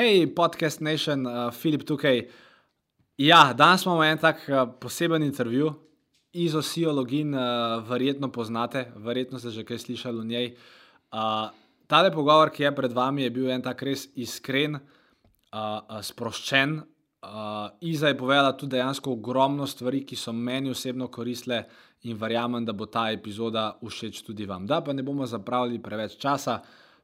Hej, podcast Nation, uh, Filip tukaj. Ja, danes imamo en tak uh, poseben intervju. Izosijo login, uh, verjetno poznate, verjetno ste že kaj slišali o njej. Uh, tale pogovor, ki je pred vami, je bil en tak res iskren, uh, uh, sproščen. Uh, Iza je povedala tudi dejansko ogromno stvari, ki so meni osebno koristile in verjamem, da bo ta epizoda všeč tudi vam. Da pa ne bomo zapravili preveč časa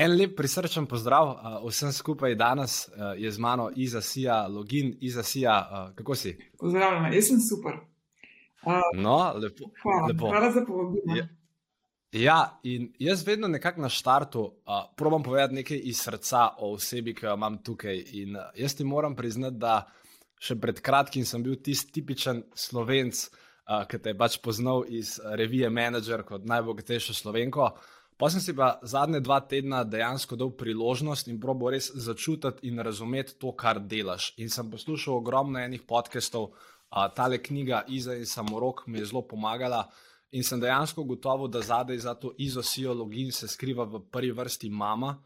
En lep prisrčen pozdrav vsem skupaj danes je z mano Iza Sija, login Iza Sija. Kako si? Pozdravljena, jaz sem super. No, lepo. Hvala, lepo. hvala za povabilo. Ja. Ja, in jaz vedno nekako na štartu uh, probujem povedati nekaj iz srca o osebi, ki jo imam tukaj. In uh, jaz ti moram priznati, da še pred kratkim sem bil tisti tipičen slovenc, uh, ki te je pač poznal iz revije Manager kot najbogatejšo slovenko. Pa sem si pa zadnje dva tedna dejansko dal priložnost in probo res začutiti in razumeti to, kar delaš. In sem poslušal ogromno enih podcastov, uh, tale knjiga Iza in Samorok mi je zelo pomagala. In sem dejansko gotovo, da zadaj za to izosijo login se skriva v prvi vrsti mama,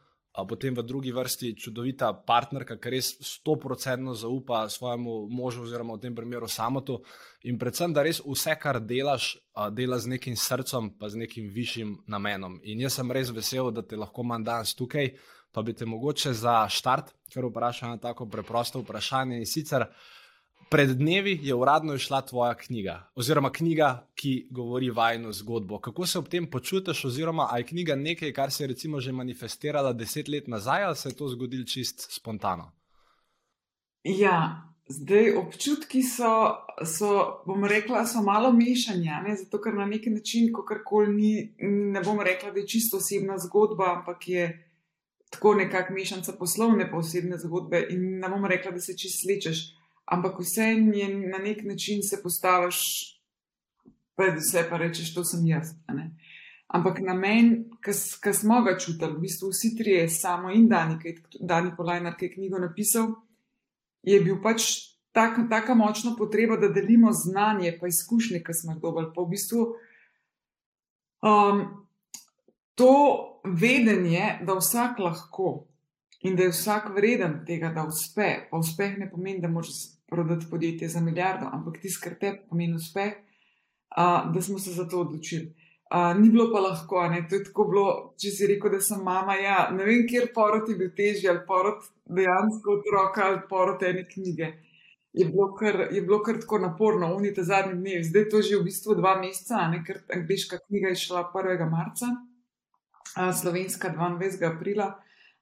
potem v drugi vrsti čudovita partnerka, ki res stoprocentno zaupa svojemu možu, oziroma v tem primeru samotu. In predvsem, da res vse, kar delaš, dela z nekim srcem, pa z nekim višjim namenom. In jaz sem res vesel, da te lahko imam danes tukaj, pa bi te mogoče za štart, ker vprašam na tako preprosto vprašanje. In sicer. Pred dnevi je uradno išla tvoja knjiga, oziroma knjiga, ki govori vajno zgodbo. Kako se ob tem počutiš, oziroma je knjiga nekaj, kar se je recimo že manifestirala deset let nazaj, ali se je to zgodilo čist spontano? Ja, zdaj občutki so, so bom rekla, so malo mešanja, ne? zato ker na neki način, ko karkoli ni, ne bom rekla, da je čisto osebna zgodba, ampak je tako nekako mešanca poslovne pa osebne zgodbe in ne bom rekla, da se čist slečeš ampak vseeno je na nek način se postaviš, pred vse pa rečeš, to sem jaz. Ampak namen, ki smo ga čutili, v bistvu vsi trije, samo in Dani, ki je Polajnar, ki je knjigo napisal, je bil pač tak močna potreba, da delimo znanje, pa izkušnje, ki smo jih dobili. Pa v bistvu um, to vedenje, da vsak lahko. In da je vsak vreden tega, da uspe. Pa uspeh ne pomeni, da moraš prodati podjetje za milijardo, ampak tisto, kar te pomeni uspeh, uh, da smo se za to odločili. Uh, ni bilo pa lahko, ne? to je tako bilo, če si rekel, da sem mama. Ja, ne vem, kje porod je bil težji, ali porod dejansko otroka, ali porod ene knjige. Je bilo, kar, je bilo kar tako naporno, unite zadnji dnevi, zdaj to že v bistvu dva meseca, ker angliška knjiga je šla 1. marca, a slovenska 22. aprila,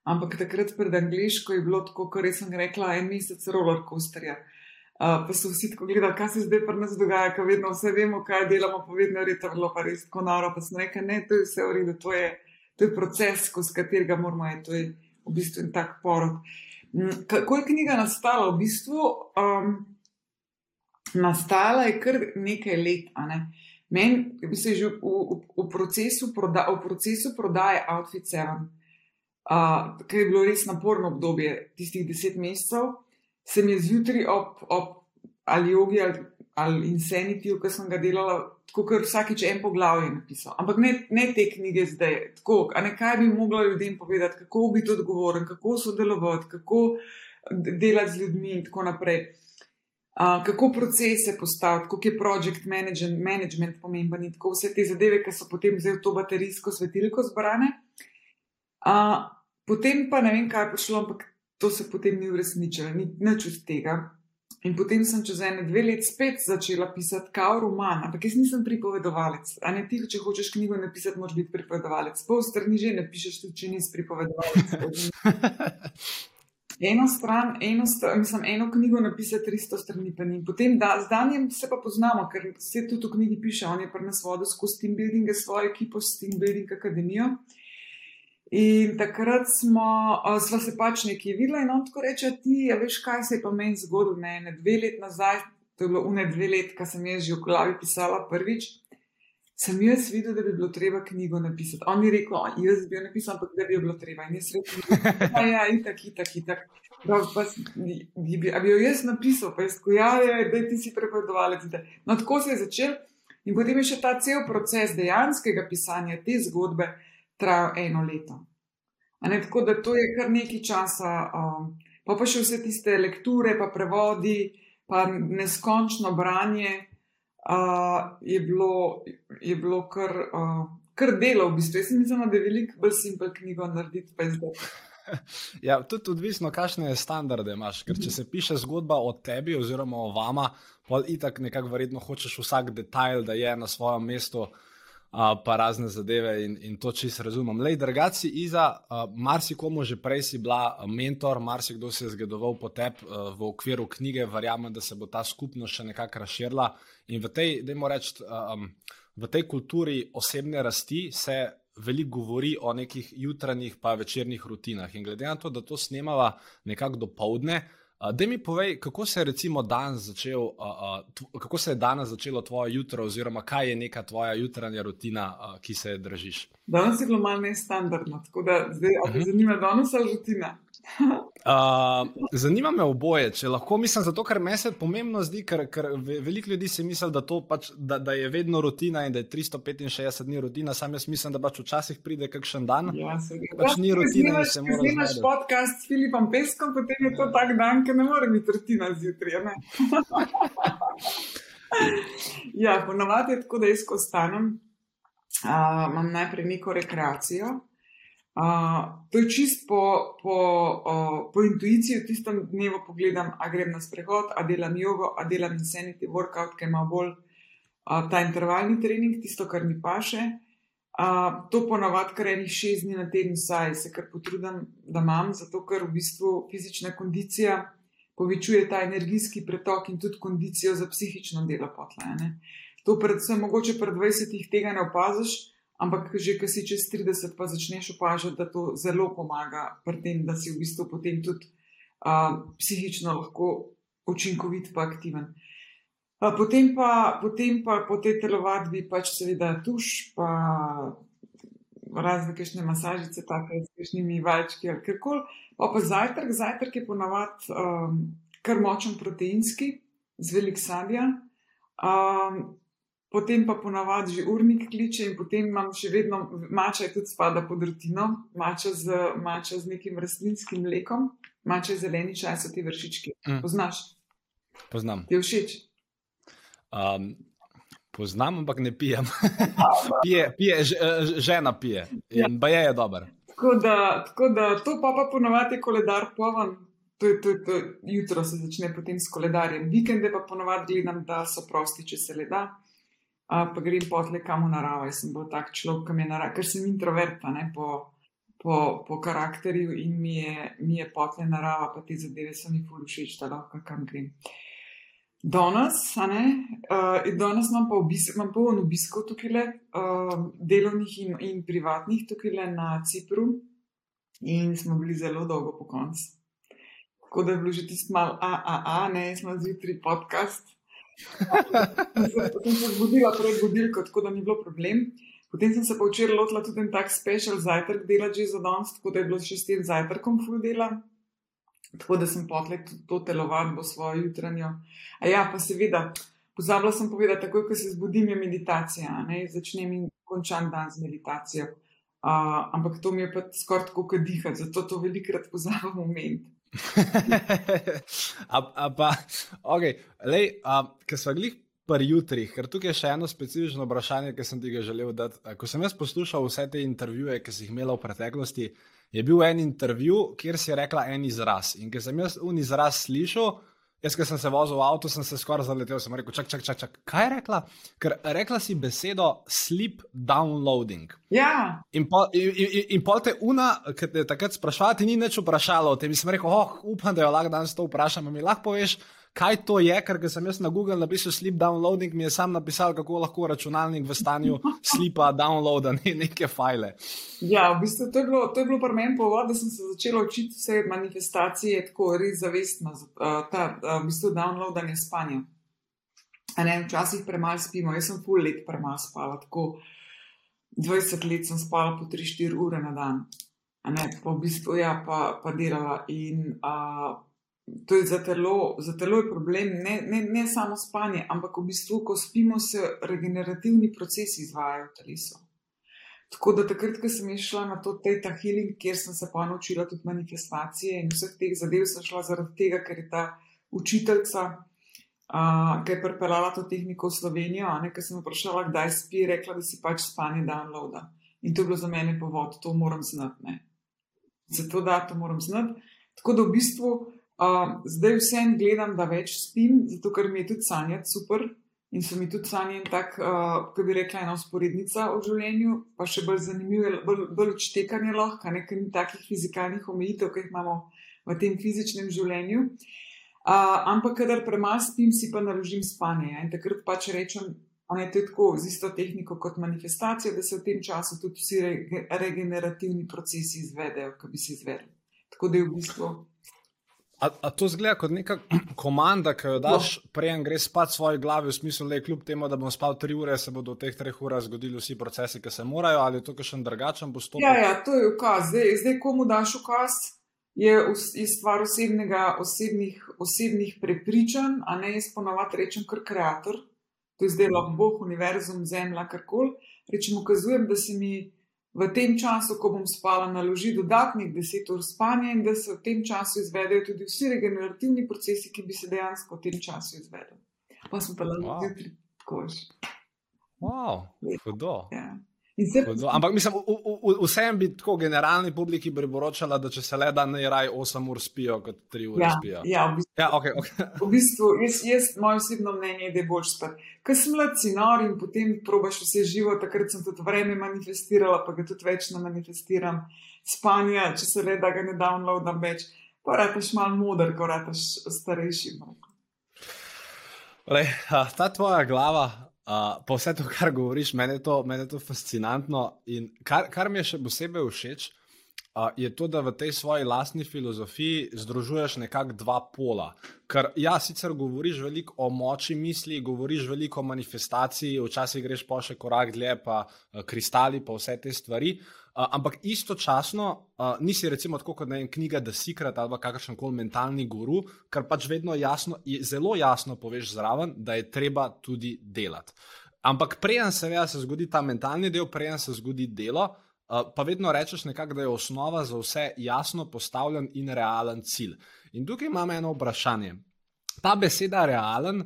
ampak takrat pred angliško je bilo tako, kot sem rekla, en mesec roller coasterja. Uh, pa so vsi tako gledali, kaj se zdaj pri nas dogaja, ker vedno vse vemo, kaj delamo, pa vedno je to bilo pa res tako noro. Pa sem rekel, ne, to je vse v redu, to je, to je proces, skozi katerega moramo iti, to je v bistvu en tak porod. Mm, kako je knjiga nastala? V bistvu um, nastala je kar nekaj let. Ne? Meni se je že v, v, v, procesu proda, v procesu prodaje Outfit 7, uh, ki je bilo res naporno obdobje tistih deset mesecev se mi je zjutraj ob, ob ali jogi ali, ali insanity, ki sem ga delala, tako kot vsakič en poglavje napisal. Ampak ne, ne te knjige zdaj, tako, a ne kaj bi mogla ljudem povedati, kako biti odgovoren, kako sodelovati, kako delati z ljudmi in tako naprej. Uh, kako procese postaviti, kako je project management, management pomemben in tako vse te zadeve, ki so potem zdaj v to baterijsko svetilko zbrane. Uh, potem pa ne vem, kaj je pošlo, ampak to se potem ni uresničilo, ni nič od tega. In potem sem čez ene dve leti spet začela pisati kao roman, ampak jaz nisem pripovedovalec. A ne ti, če hočeš knjigo napisati, moraš biti pripovedovalec. Pol strani že ne pišeš, tudi če nisi pripovedovalec. eno stran, eno, stran, mislim, eno knjigo napisati 300 strani, pa ni. Potem da, z Danjem se pa poznamo, ker se tudi v knjigi piše, on je pri nas vodil skozi team building, svojo ekipo s team building akademijo. In takrat smo, smo se pač nekaj videli in on tako reče: Ti, ja, veš, kaj se je pa meni zgodilo, ne, ne dve let nazaj, to je bilo une dve let, ko sem jaz že v glavi pisala prvič sem jaz videl, da bi bilo treba knjigo napisati. On je rekel, jaz bi jo napisal, ampak da bi jo bilo treba. In jaz rekel, da ja, je itak, itak, itak. Bi, bi, jo jaz napisal, pa je skojal, da ti si prepovedovalec. No, tako se je začel. In potem je še ta cel proces dejanskega pisanja te zgodbe trajal eno leto. Ne, tako da to je kar nekaj časa, um, pa pa še vse tiste lekture, pa prevodi, pa neskončno branje uh, je, bilo, je bilo kar, uh, kar delo, v bistvu. Jaz mislim, da je veliko bolj simpel knjigo narediti, pa zdaj. Ja, tudi odvisno, kakšne standarde imaš. Ker če se piše zgodba o tebi oziroma o vama, pa itak nekako verjetno hočeš vsak detajl, da je na svojem mestu, uh, pa razne zadeve in, in to čisto razumem. Lej, drugaci, Iza, uh, marsikomu že prej si bila mentor, marsikdo se je zgledoval po tebi uh, v okviru knjige, verjamem, da se bo ta skupnost še nekako razširila. In v tej, reči, um, v tej kulturi osebne rasti se veliko govori o nekih jutranjih pa večernih rutinah. In glede na to, da to snemava nekako do povdne, uh, da mi povej, kako se je danes začel, uh, uh, kako se je danes začelo tvoje jutro, oziroma kaj je neka tvoja jutranja rutina, uh, ki se je držiš. Danes je globalno nestandardno, tako da zdaj, uh -huh. zanima, danes je rutina. Uh, zanima me oboje, če lahko mislim, zato ker me se pomembno zdi, ker, ker veliko ljudi si misli, da, pač, da, da je vedno rutina in da je 365 dni rutina. Sam jaz mislim, da pač včasih pride kakšen dan. Ja, pač ni rutina. Če imaš podcast s Filipom Peskom, potem je to tak dan, ki ne more biti rutina zjutraj. ja, ponovadi je tako, da jaz ko stanem, uh, imam najprej neko rekreacijo. Uh, to je čist po, po, uh, po intuiciji, v tistem dnevu pogledam, a grem na sprehod, a delam jogo, a delam insanity workout, ki ima bolj uh, ta intervalni trening, tisto, kar mi paše. Uh, to ponavadi kar enih šest dni na teden, saj se kar potrudim, da imam, zato ker v bistvu fizična kondicija povečuje ta energijski pretok in tudi kondicijo za psihično delo potlene. To predvsem mogoče pred 20-ih tega ne opaziš. Ampak, že ko si čez 30, pa začneš opažati, da to zelo pomaga pri tem, da si v bistvu potem tudi uh, psihično lahko učinkovit in aktiven. Uh, potem, pa, potem pa po tej telovadbi pač seveda tuš, pa razne kešne masažice, tako s kakšnimi valjčki ali karkoli. Pa pa zajtrk, zajtrk je ponavadi kar močen proteinski, z velik sadja. Um, potem pa ponavadi že urnik kliče in potem imam še vedno, mača je tudi spada pod rutino, mača z, mača z nekim rastlinskim mlekom, mača je zeleni čaj, so ti vršički. Mm. Poznaš? Poznam. Ti je všeč? Um, poznam, ampak ne pijem. pije, pije, žena pije in ja. pa je, je dober. Tako da, tako da to pa pa ponovadi koledar povan. To je, to, je, to je, jutro se začne potem s koledarjem, vikende pa ponovadi gledam, da so prosti, če se le da pa grem potle kam v naravo. Jaz sem bil tak človek, ki je narava, ker sem introverta ne, po, po, po karakterju in mi je, mi je potle narava, pa te zadeve so mi fulušeč, da lahko kam grem. Danes, uh, danes imam pa obisk, imam poln obiskov tukaj, le, uh, delovnih in, in privatnih, tukaj le na Cipru, in smo bili zelo dolgo po koncu. Tako da je bilo že tisto malo, a, a, a, ne, smo zjutraj podcast. Potem sem se zbudila pred budilko, tako da ni bilo problem. Potem sem se pa včeraj lotila tudi en tak special zajtrk delati za danes, tako da je bilo še s tem zajtrkom full dela. Tako da sem potle to telovadbo svojo jutranjo. A ja, pa seveda, pozabila sem povedati, takoj, ko se zbudim, je meditacija, ne? začnem in končam dan z meditacijo. Uh, ampak to mi je pa skoraj tako, kot dihati, zato to velikrat pozabim omeniti. a, a pa, okay. Ker smo bili pri jutrih, ker tukaj je še eno specifično vprašanje, ki sem ti ga želel dati. Ko sem jaz poslušal vse te intervjuje, ki si jih imel v preteklosti, je bil en intervju, kjer si rekla en izraz. In ker sem jaz un izraz slišal, Jaz, ki sem se vozil v avtu, sem se skoraj zaletel. Sem rekel, čak, čak, čak, čak. kaj je rekla? Ker rekla si besedo sleep downloading. Ja. In pol, in, in, in pol te una, ki te takrat sprašvala, ti ni nič vprašala o tem. In sem rekel, oh, upam, da jo lahko danes to vprašam. Mi lahko poveš, kaj to je, ker sem jaz na Google napisal sleep downloading, mi je sam napisal, kako lahko računalnik v stanju sleepa downloada neke file. Ja, v bistvu to je bilo, to je bilo pri meni povod, da sem se začela učiti vse manifestacije tako res zavestno, ta v bistvu downloadanje spanja. Ne, včasih premalo spimo, jaz sem pol let premalo spala, tako 20 let sem spala po 3-4 ure na dan, ne, pa v bistvu ja, pa, pa delala in uh, to je za telo, za telo je problem, ne, ne, ne samo spanje, ampak v bistvu, ko spimo, se regenerativni procesi izvajajo v telesu. Tako da takrat, ko sem šla na to Teta Healing, kjer sem se pa naučila tudi manifestacije in vseh teh zadev, sem šla zaradi tega, ker je ta učiteljica, uh, ki je pripeljala to tehniko v Slovenijo, ne, ker sem vprašala, kdaj spi, rekla, da si pač spanje downloada. In to je bilo za mene povod, to moram znati. Zato da to moram znati. Tako da v bistvu Uh, zdaj vsem gledam, da več spim, zato ker mi je tudi sanjati super in so mi tudi sanje tak, uh, kot bi rekla, ena usporednica v življenju, pa še bolj zanimivo, bolj, bolj odštekanje lahko, nekaj ni takih fizikalnih omejitev, ki jih imamo v tem fizičnem življenju. Uh, ampak, kadar premalo spim, si pa naložim spanje in takrat pač rečem, je to tako z isto tehniko kot manifestacija, da se v tem času tudi vsi re regenerativni procesi izvedejo, ki bi se izvedli. Tako da je v bistvu. A, a to zgleda kot neka komanda, ki jo daš, no. prej greš spat v svoji glavi, v smislu, da je kljub temu, da bom spal tri ure, se bodo v teh treh urah zgodili vsi procesi, ki se morajo, ali je to še en drugačen postopek? Ja, ja, to je ukaz. Zdaj, zdaj komu daš ukaz, je, je stvar osebnega, osebnih, osebnih prepričanj, a ne jaz ponovadi rečem, kar kreator. To je zdaj lahko Bog, univerzum, zemlja, karkoli. Rečem, ukazujem, da se mi v tem času, ko bom spala, naloži dodatnih 10 ur spanja in da se v tem času izvedejo tudi vsi regenerativni procesi, ki bi se dejansko v tem času izvedli. Pa smo pa lahko wow. jutri tako že. Wow, hudo. Ja. Se... Ampak mislim, vsem bi tako generalni publiki priporočala, da če se le da ne raj 8 ur spijo, kot 3 ure ja, spijo. Ja, v bistvu, ja, okay, okay. v bistvu jaz, jaz, moje osebno mnenje je, da je bolj spati. Ker sem mlad sinor in potem probaš vse živo, takrat sem tudi vreme manifestirala, pa ga tudi več ne manifestiram. Spanje, če se le da ga ne downloadam več, pa rataš mal moder, ko rataš starejši. Le, ta tvoja glava, Uh, pa vse to, kar govoriš, meni je to, meni je to fascinantno. In kar, kar mi je še posebej všeč, uh, je to, da v tej svoji lastni filozofiji združuješ nekako dva pola. Ker ja, sicer govoriš veliko o moči misli, govoriš veliko o manifestaciji, včasih greš pa še korak dlje, pa uh, kristali, pa vse te stvari. Uh, ampak istočasno uh, nisi recimo tako kot ena knjiga The Secret ali kakršen koli mentalni guru, kar pač vedno jasno, zelo jasno poveš zraven, da je treba tudi delati. Ampak preden se, ja, se zgodi ta mentalni del, preden se zgodi delo, uh, pa vedno rečeš nekako, da je osnova za vse jasno postavljen in realen cilj. In tukaj imamo eno vprašanje. Ta beseda realen.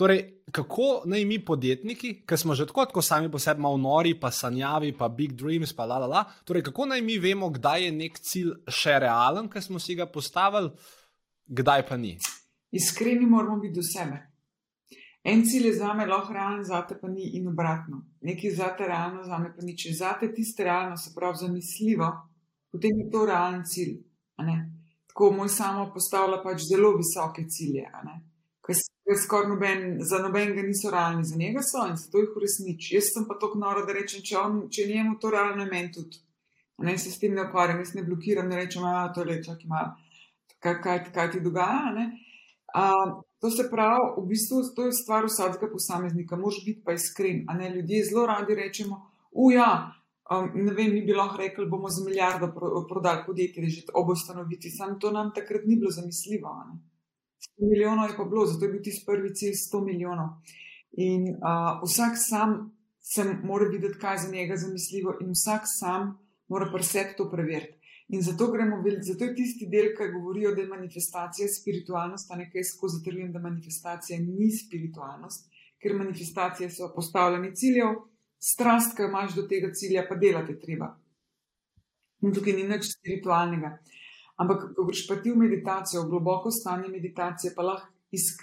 Torej, kako naj mi podjetniki, ki smo že tako, tako sami po sebi malo nori, pa sanjavi, pa big dreams, pa la la la, torej, kako naj mi vemo, kdaj je nek cilj še realen, ki smo si ga postavili, kdaj pa ni? Iskreni moramo biti do sebe. En cilj je za me lahko realen, za te pa ni in obratno. Nekaj za te realno, za me pa ni. Če za te tiste realno, se pravi zamisljivo, potem je to realen cilj. Tako moj samo postavlja pač zelo visoke cilje skoraj noben, za nobenega niso realni, za njega so in zato jih uresniči. Jaz sem pa tako noro, da rečem, če, on, če njemu to realno je meni tudi. Ne se s tem ne ukvarjam, jaz ne blokiram, ne rečem, da to je leče, ki ima, kaj, kaj, kaj ti dogaja. A, to se pravi, v bistvu to je stvar vsakega posameznika, mož biti pa iskren. Ne ljudje zelo radi rečemo, uja. Um, ne vem, mi bi lahko rekli, bomo za milijardo prodali podjetje, že ob ustanovitvi. Sam to nam takrat ni bilo zamisljivo. Ne? 100 milijonov je pa bilo, zato je bil tisti prvi cilj 100 milijonov. In uh, vsak sam se mora videti, kaj je za njega zamisljivo, in vsak sam mora presep to preveriti. In zato gremo zato je tisti del, ki govorijo, da je manifestacija spiritualnost, a nekaj skozi zatrjujem, da manifestacija ni spiritualnost, ker manifestacije so postavljeni ciljev, strast, ki jo imaš do tega cilja, pa delate treba. In tukaj ni nič spiritualnega. Ampak, ko greš pa ti v meditacijo, v globoko stanje meditacije, pa lahko isk,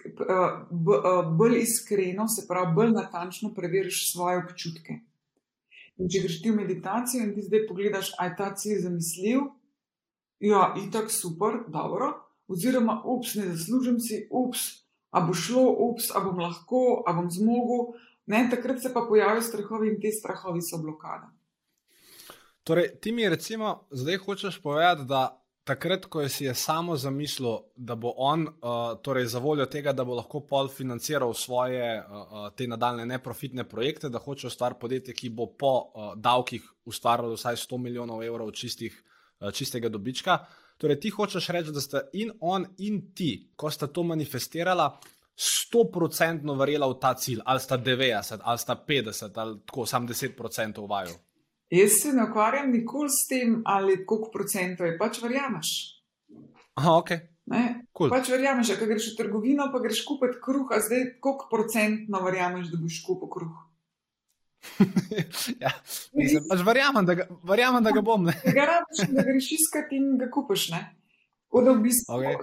b, uh, bolj iskreno, se pravi, bolj natančno preveriš svoje občutke. In če greš ti v meditacijo in ti zdaj pogledaš, aj ta cilj zamislil, ja, in tako super, dobro, oziroma, ups, ne zaslužim si, ups, a bo šlo, ups, a bom lahko, a bom zmogel. Ne, takrat se pa pojavijo strahovi in te strahovi so blokada. Torej, ti mi recimo zdaj hočeš povedati, da takrat, ko si je samo zamislil, da bo on, uh, torej za voljo tega, da bo lahko pol financiral svoje uh, te nadaljne neprofitne projekte, da hoče ustvariti podjetje, ki bo po uh, davkih ustvarjalo vsaj 100 milijonov evrov čistih, uh, čistega dobička. Torej, ti hočeš reči, da sta in on, in ti, ko sta to manifestirala, 100% verjela v ta cilj, ali sta 90, ali sta 50, ali tako, sam 10% uvajo. Jaz se ne ukvarjam nikoli s tem, ali koliko procentov je, pač verjameš. Aha, ok. Cool. Pač verjameš, da greš v trgovino, pa greš kupiti kruh, a zdaj koliko procentno verjameš, da boš kupil kruh. ja, mislim, pač verjamem, da ga, verjamem, da ga bom. Ne? Da ga rabiš, da greš iskati in ga kupiš. V bistvu, okay.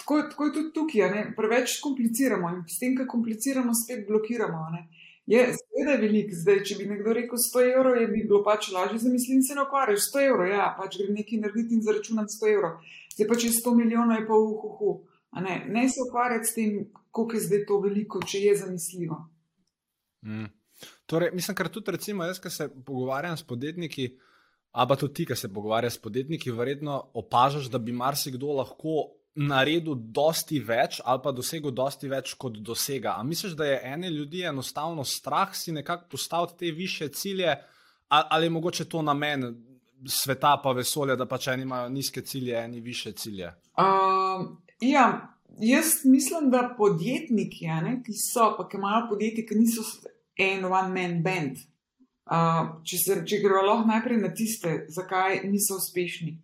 tako, tako je tudi tukaj, ne? preveč kompliciramo in s tem, ko kompliciramo, spet blokiramo. Ne? Je, seveda je velik, zdaj, če bi nekdo rekel 100 evrov, je bi bilo pač lažje zamisliti, se ne ukvarjaš 100 evrov, ja, pač gre nekaj narediti in zaračunati 100 evrov. Zdaj pa če 100 milijonov je pa uhuhu. Ne? ne se ukvarjati s tem, koliko je zdaj to veliko, če je zamisljivo. Mm. Torej, mislim, ker tudi recimo jaz, ki se pogovarjam s podjetniki, a pa tudi ti, ki se pogovarjaš s podjetniki, verjetno opažaš, da bi marsikdo lahko naredil dosti več ali pa dosegel dosti več kot dosega. A misliš, da je ene ljudi enostavno strah si nekako postaviti te više cilje, ali je mogoče to namen sveta pa vesolja, da pač eni imajo nizke cilje, eni više cilje? Uh, ja, jaz mislim, da podjetniki, ne, ki so, pa ki imajo podjetje, ki niso en one man band. Uh, če se, če gremo lahko najprej na tiste, zakaj niso uspešni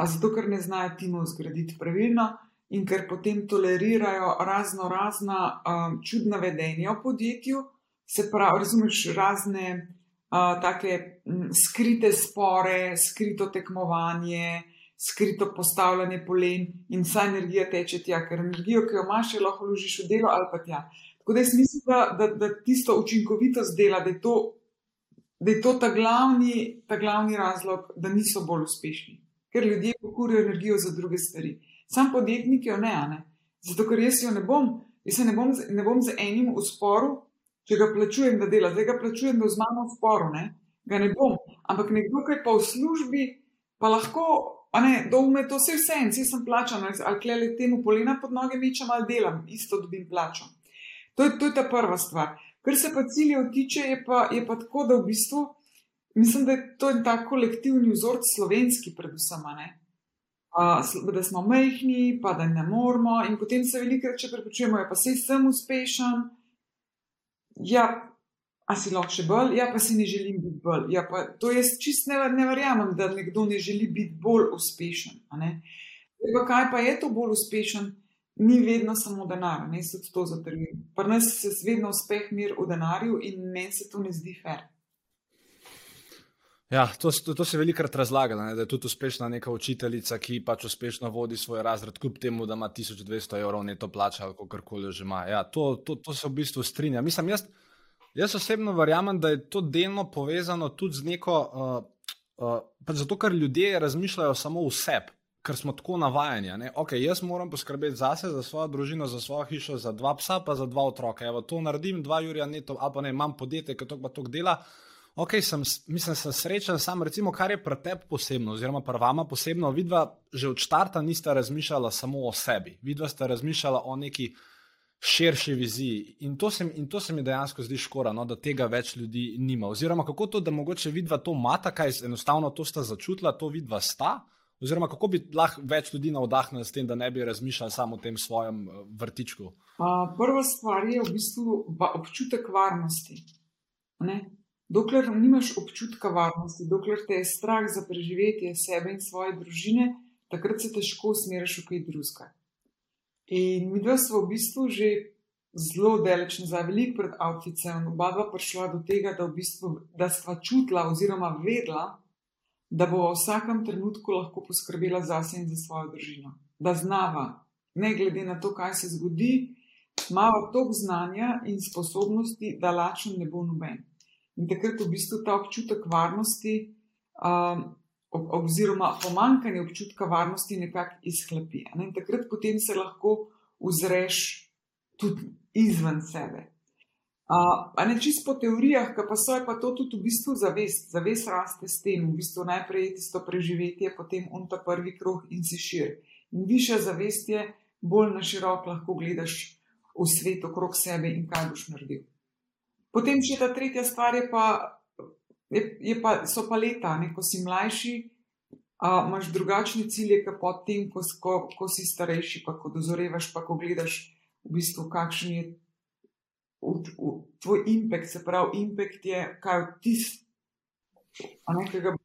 a zato, ker ne znajo timov zgraditi pravilno in ker potem tolerirajo razno razna um, čudna vedenja v podjetju, se pravi, razumeš, razne uh, take m, skrite spore, skrito tekmovanje, skrito postavljanje polen in vsa energija teče tja, ker energijo, ki jo imaš, lahko vložiš v delo ali pa tja. Tako da jaz mislim, da, da, da tisto učinkovitost dela, da je to, da je to ta, glavni, ta glavni razlog, da niso bolj uspešni ker ljudje pokurijo energijo za druge stvari. Sam podjetnik jo ne, ne. Zato, ker jaz jo ne bom, jaz se ne bom, ne bom z enim v sporu, če ga plačujem, da dela, zdaj ga plačujem, da z mano v sporu, ne. Ga ne bom. Ampak nekdo, ki pa v službi, pa lahko, a ne, da ume to vse vse, in si sem plačan, ali klele temu polena pod noge mečem ali delam, isto dobim plačo. To je, to je ta prva stvar. Kar se pa ciljev tiče, je pa, je pa tako, da v bistvu. Mislim, da je to en tak kolektivni vzorc, slovenski, predvsem, uh, da smo majhni, pa da ne moramo. In potem se veliko reče, prepričujemo, da ja, pa se sem uspešen. Ja, a si lahko še bolj, ja, pa si ne želim biti bolj. Ja, pa to jaz čist ne, ne verjamem, da nekdo ne želi biti bolj uspešen. Pa kaj pa je to bolj uspešen? Ni vedno samo denar, ne se to zatrdim. Pri nas se vedno uspeh mir v denarju in meni se to ne zdi fair. Ja, to, to, to se velikokrat razlagalo, da je tudi uspešna neka učiteljica, ki pač uspešno vodi svoj razred, kljub temu, da ima 1200 evrov neto plača, ali kako koli že ima. Ja, to, to, to se v bistvu strinja. Mislim, jaz, jaz osebno verjamem, da je to delno povezano tudi z neko. Uh, uh, pač zato, ker ljudje razmišljajo samo o sebi, ker smo tako navajeni. Okay, jaz moram poskrbeti zase, za svojo družino, za svojo hišo, za dva psa, pa za dva otroka. Evo, to naredim, dva Jurija neto, ali pa ne, imam podjetje, ki to pa to dela ok, sem, mislim, sem srečen, sam recimo, kar je pri tebi posebno, oziroma pri vama posebno, vidva že od začetka nista razmišljala samo o sebi, vidva sta razmišljala o neki širši viziji. In to se, in to se mi dejansko zdi škoda, no, da tega več ljudi nima. Oziroma, kako to, da mogoče vidva to mata, kaj enostavno to sta začutila, to vidva sta. Oziroma, kako bi lahko več ljudi navdahnili s tem, da ne bi razmišljali samo o tem svojem eh, vrtičku? Uh, prva stvar je v bistvu občutek varnosti. Ne? Dokler nimaš občutka varnosti, dokler te je strah za preživetje sebe in svoje družine, takrat se težko usmeriš v kaj drugega. In mi dva smo v bistvu že zelo daleč nazaj, veliko pred avticem, oba dva prišla do tega, da, v bistvu, da sva čutila oziroma vedela, da bo v vsakem trenutku lahko poskrbela za sebe in za svojo družino. Da znava, ne glede na to, kaj se zgodi, imamo toliko znanja in sposobnosti, da lačen ne bo noben. In takrat v bistvu ta občutek varnosti, um, oziroma pomankanje občutka varnosti, nekako izhlapi. Ne? In takrat potem se lahko uzreš tudi izven sebe. Uh, ne čisto po teorijah, pa so je pa to tudi v bistvu zavest. Zavest raste s tem, v bistvu najprej je tisto preživetje, potem on ta prvi krog in si širi. In više zavest je, bolj na široko lahko gledaš v svet okrog sebe in kaj boš naredil. Potem še ta tretja stvar je pa, je, je pa so pa leta, ne? ko si mlajši, uh, imaš drugačne cilje, kot pa tem, ko, ko, ko si starejši, pa ko dozorevaš, pa ko gledaš v bistvu, kakšen je v, v, tvoj impact, se pravi, impact je, kaj ti.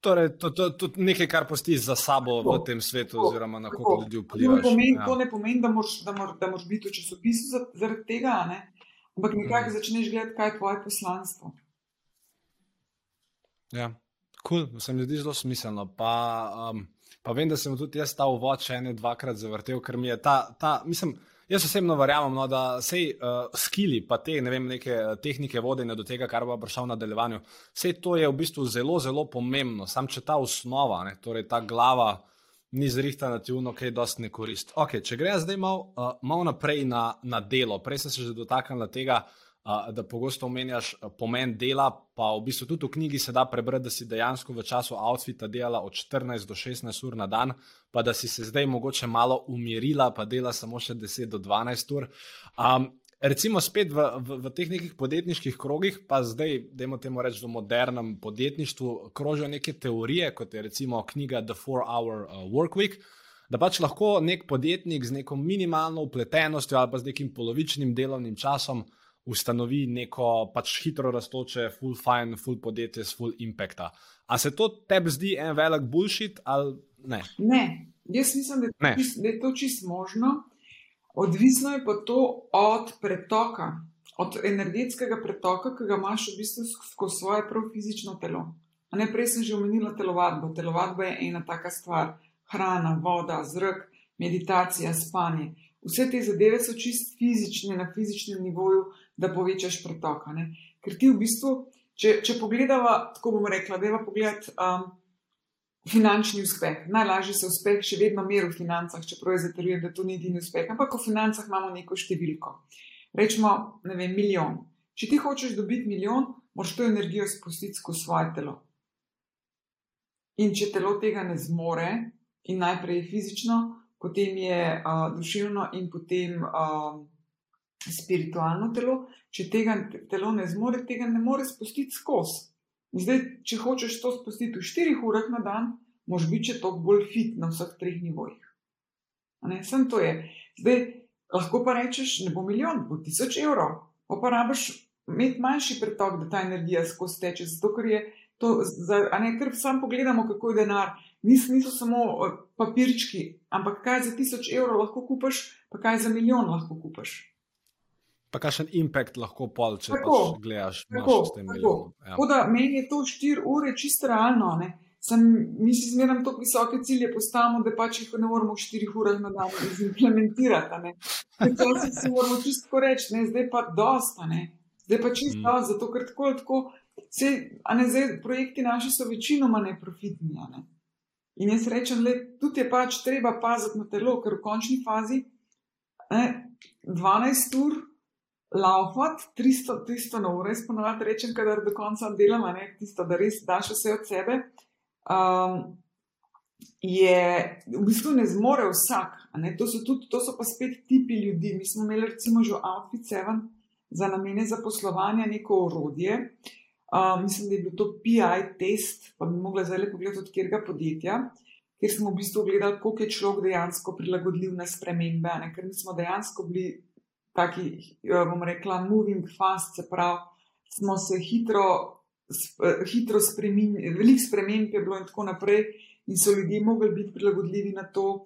Torej, to je nekaj, kar postiš za sabo to, v tem svetu, to, oziroma na koliko ljudi vpliva. To, ja. to ne pomeni, da moraš, da moraš, da moraš biti v časopisu zaradi tega, ne? Ampak nekako mm. začneš gledati, kaj je tvoje poslanstvo. Ja, kul, cool, se mi zdi zelo smiselno. Pa, um, pa vem, da sem tudi jaz ta uvod še ene dvakrat zavrtel, ker mi je ta, ta mislim. Jaz osebno verjamem, no, da se uh, skili, pa te ne vem, neke uh, tehnike vodenja do tega, kar bo prišel na nadaljevanju, vse to je v bistvu zelo, zelo pomembno. Sam če ta osnova, ne, torej ta glava, ni zrihtana na tivuno, kaj dosti ne koristi. Okay, če gre zdaj malo uh, mal naprej na, na delo, prej sem se že dotaknil tega, uh, da pogosto omenjaš pomen dela, pa v bistvu tudi v knjigi se da prebrati, da si dejansko v času outfita delala od 14 do 16 ur na dan, pa da si se zdaj mogoče malo umirila, pa dela samo še 10 do 12 ur. Um, recimo spet v, v, v teh nekih podjetniških krogih, pa zdaj, dajmo temu reči, v modernem podjetništvu krožijo neke teorije, kot je recimo knjiga The Four Hour Work Week. Da pač lahko nek podjetnik z neko minimalno upletenostjo ali pa z nekim polovičnim delovnim časom ustanovi neko pač hitro raztoče, full fine, full podjetje s full impacta. A se to tebi zdi en velik bullshit ali ne? Ne, jaz mislim, da, ne. Čist, da je to čist možno. Odvisno je pa to od pretoka, od energetskega pretoka, ki ga imaš v bistvu skozi svoje prav fizično telo. A ne prej sem že omenila telovadbo. Telovadba je ena taka stvar. Hrana, voda, zrak, meditacija, spanje. Vse te zadeve so čist fizične, na fizičnem nivoju, da povečaš pretok. Ker ti v bistvu, če, če pogledava, tako bomo rekla, da je pa pogled um, finančni uspeh. Najlažje se uspeh še vedno meri v financah, čeprav je zatrjujem, da to ni edini uspeh. Ampak v financah imamo neko številko. Rečemo, ne vem, milijon. Če ti hočeš dobiti milijon, moraš to energijo spustiti skozi svoje telo. In če telo tega ne zmore, in najprej fizično, potem je uh, duševno in potem. Uh, spiritualno telo, če tega telo ne zmore, tega ne more spustiti skozi. Zdaj, če hočeš to spustiti v 4 urah na dan, moš biti še toliko bolj fit na vseh treh nivojih. Sem to je. Zdaj, lahko pa rečeš, ne bo milijon, bo tisoč evrov, pa pa rabiš imeti manjši pretok, da ta energija skozi teče. Zato, ker je to, a ne ker sam pogledamo, kako je denar. Nis, niso samo papirčki, ampak kaj za tisoč evrov lahko kupaš, pa kaj za milijon lahko kupaš pa kakšen impact lahko pol, če tako, pač gledaš tako, s tem milijonom. Ja. Tako da meni je to 4 ure čisto realno. Ne? Sem, mi si zmeraj tako visoke cilje postavimo, da pač jih ne moremo v 4 urah na dan implementirati. Včasih si moramo čisto reči, ne, zdaj pa dosta, ne. zdaj pa čisto mm. dosta, zato ker tako, tako vse, a ne zdaj, projekti naši so večinoma neprofitni. Ne. In jaz rečem, le, tudi je pač treba paziti na telo, ker v končni fazi ne, 12 ur laufati 300, 300 na uro, jaz ponovadi rečem, kadar do konca delam, ne tisto, da res daš vse od sebe. Um, je v bistvu ne zmore vsak, to so, tudi, to so pa spet tipi ljudi. Mi smo imeli recimo že Outfit 7 za namene zaposlovanja neko orodje. Uh, mislim, da je bil to PI test, pa bi mogla zdaj le pogledati od kjerga podjetja, kjer smo v bistvu gledali, koliko je človek dejansko prilagodljiv na spremembe, ne? ker smo dejansko bili taki, eh, bom rekla, moving fast, se pravi, smo se hitro, eh, hitro spremenili, veliko sprememb je bilo in tako naprej, in so ljudje mogli biti prilagodljivi na to.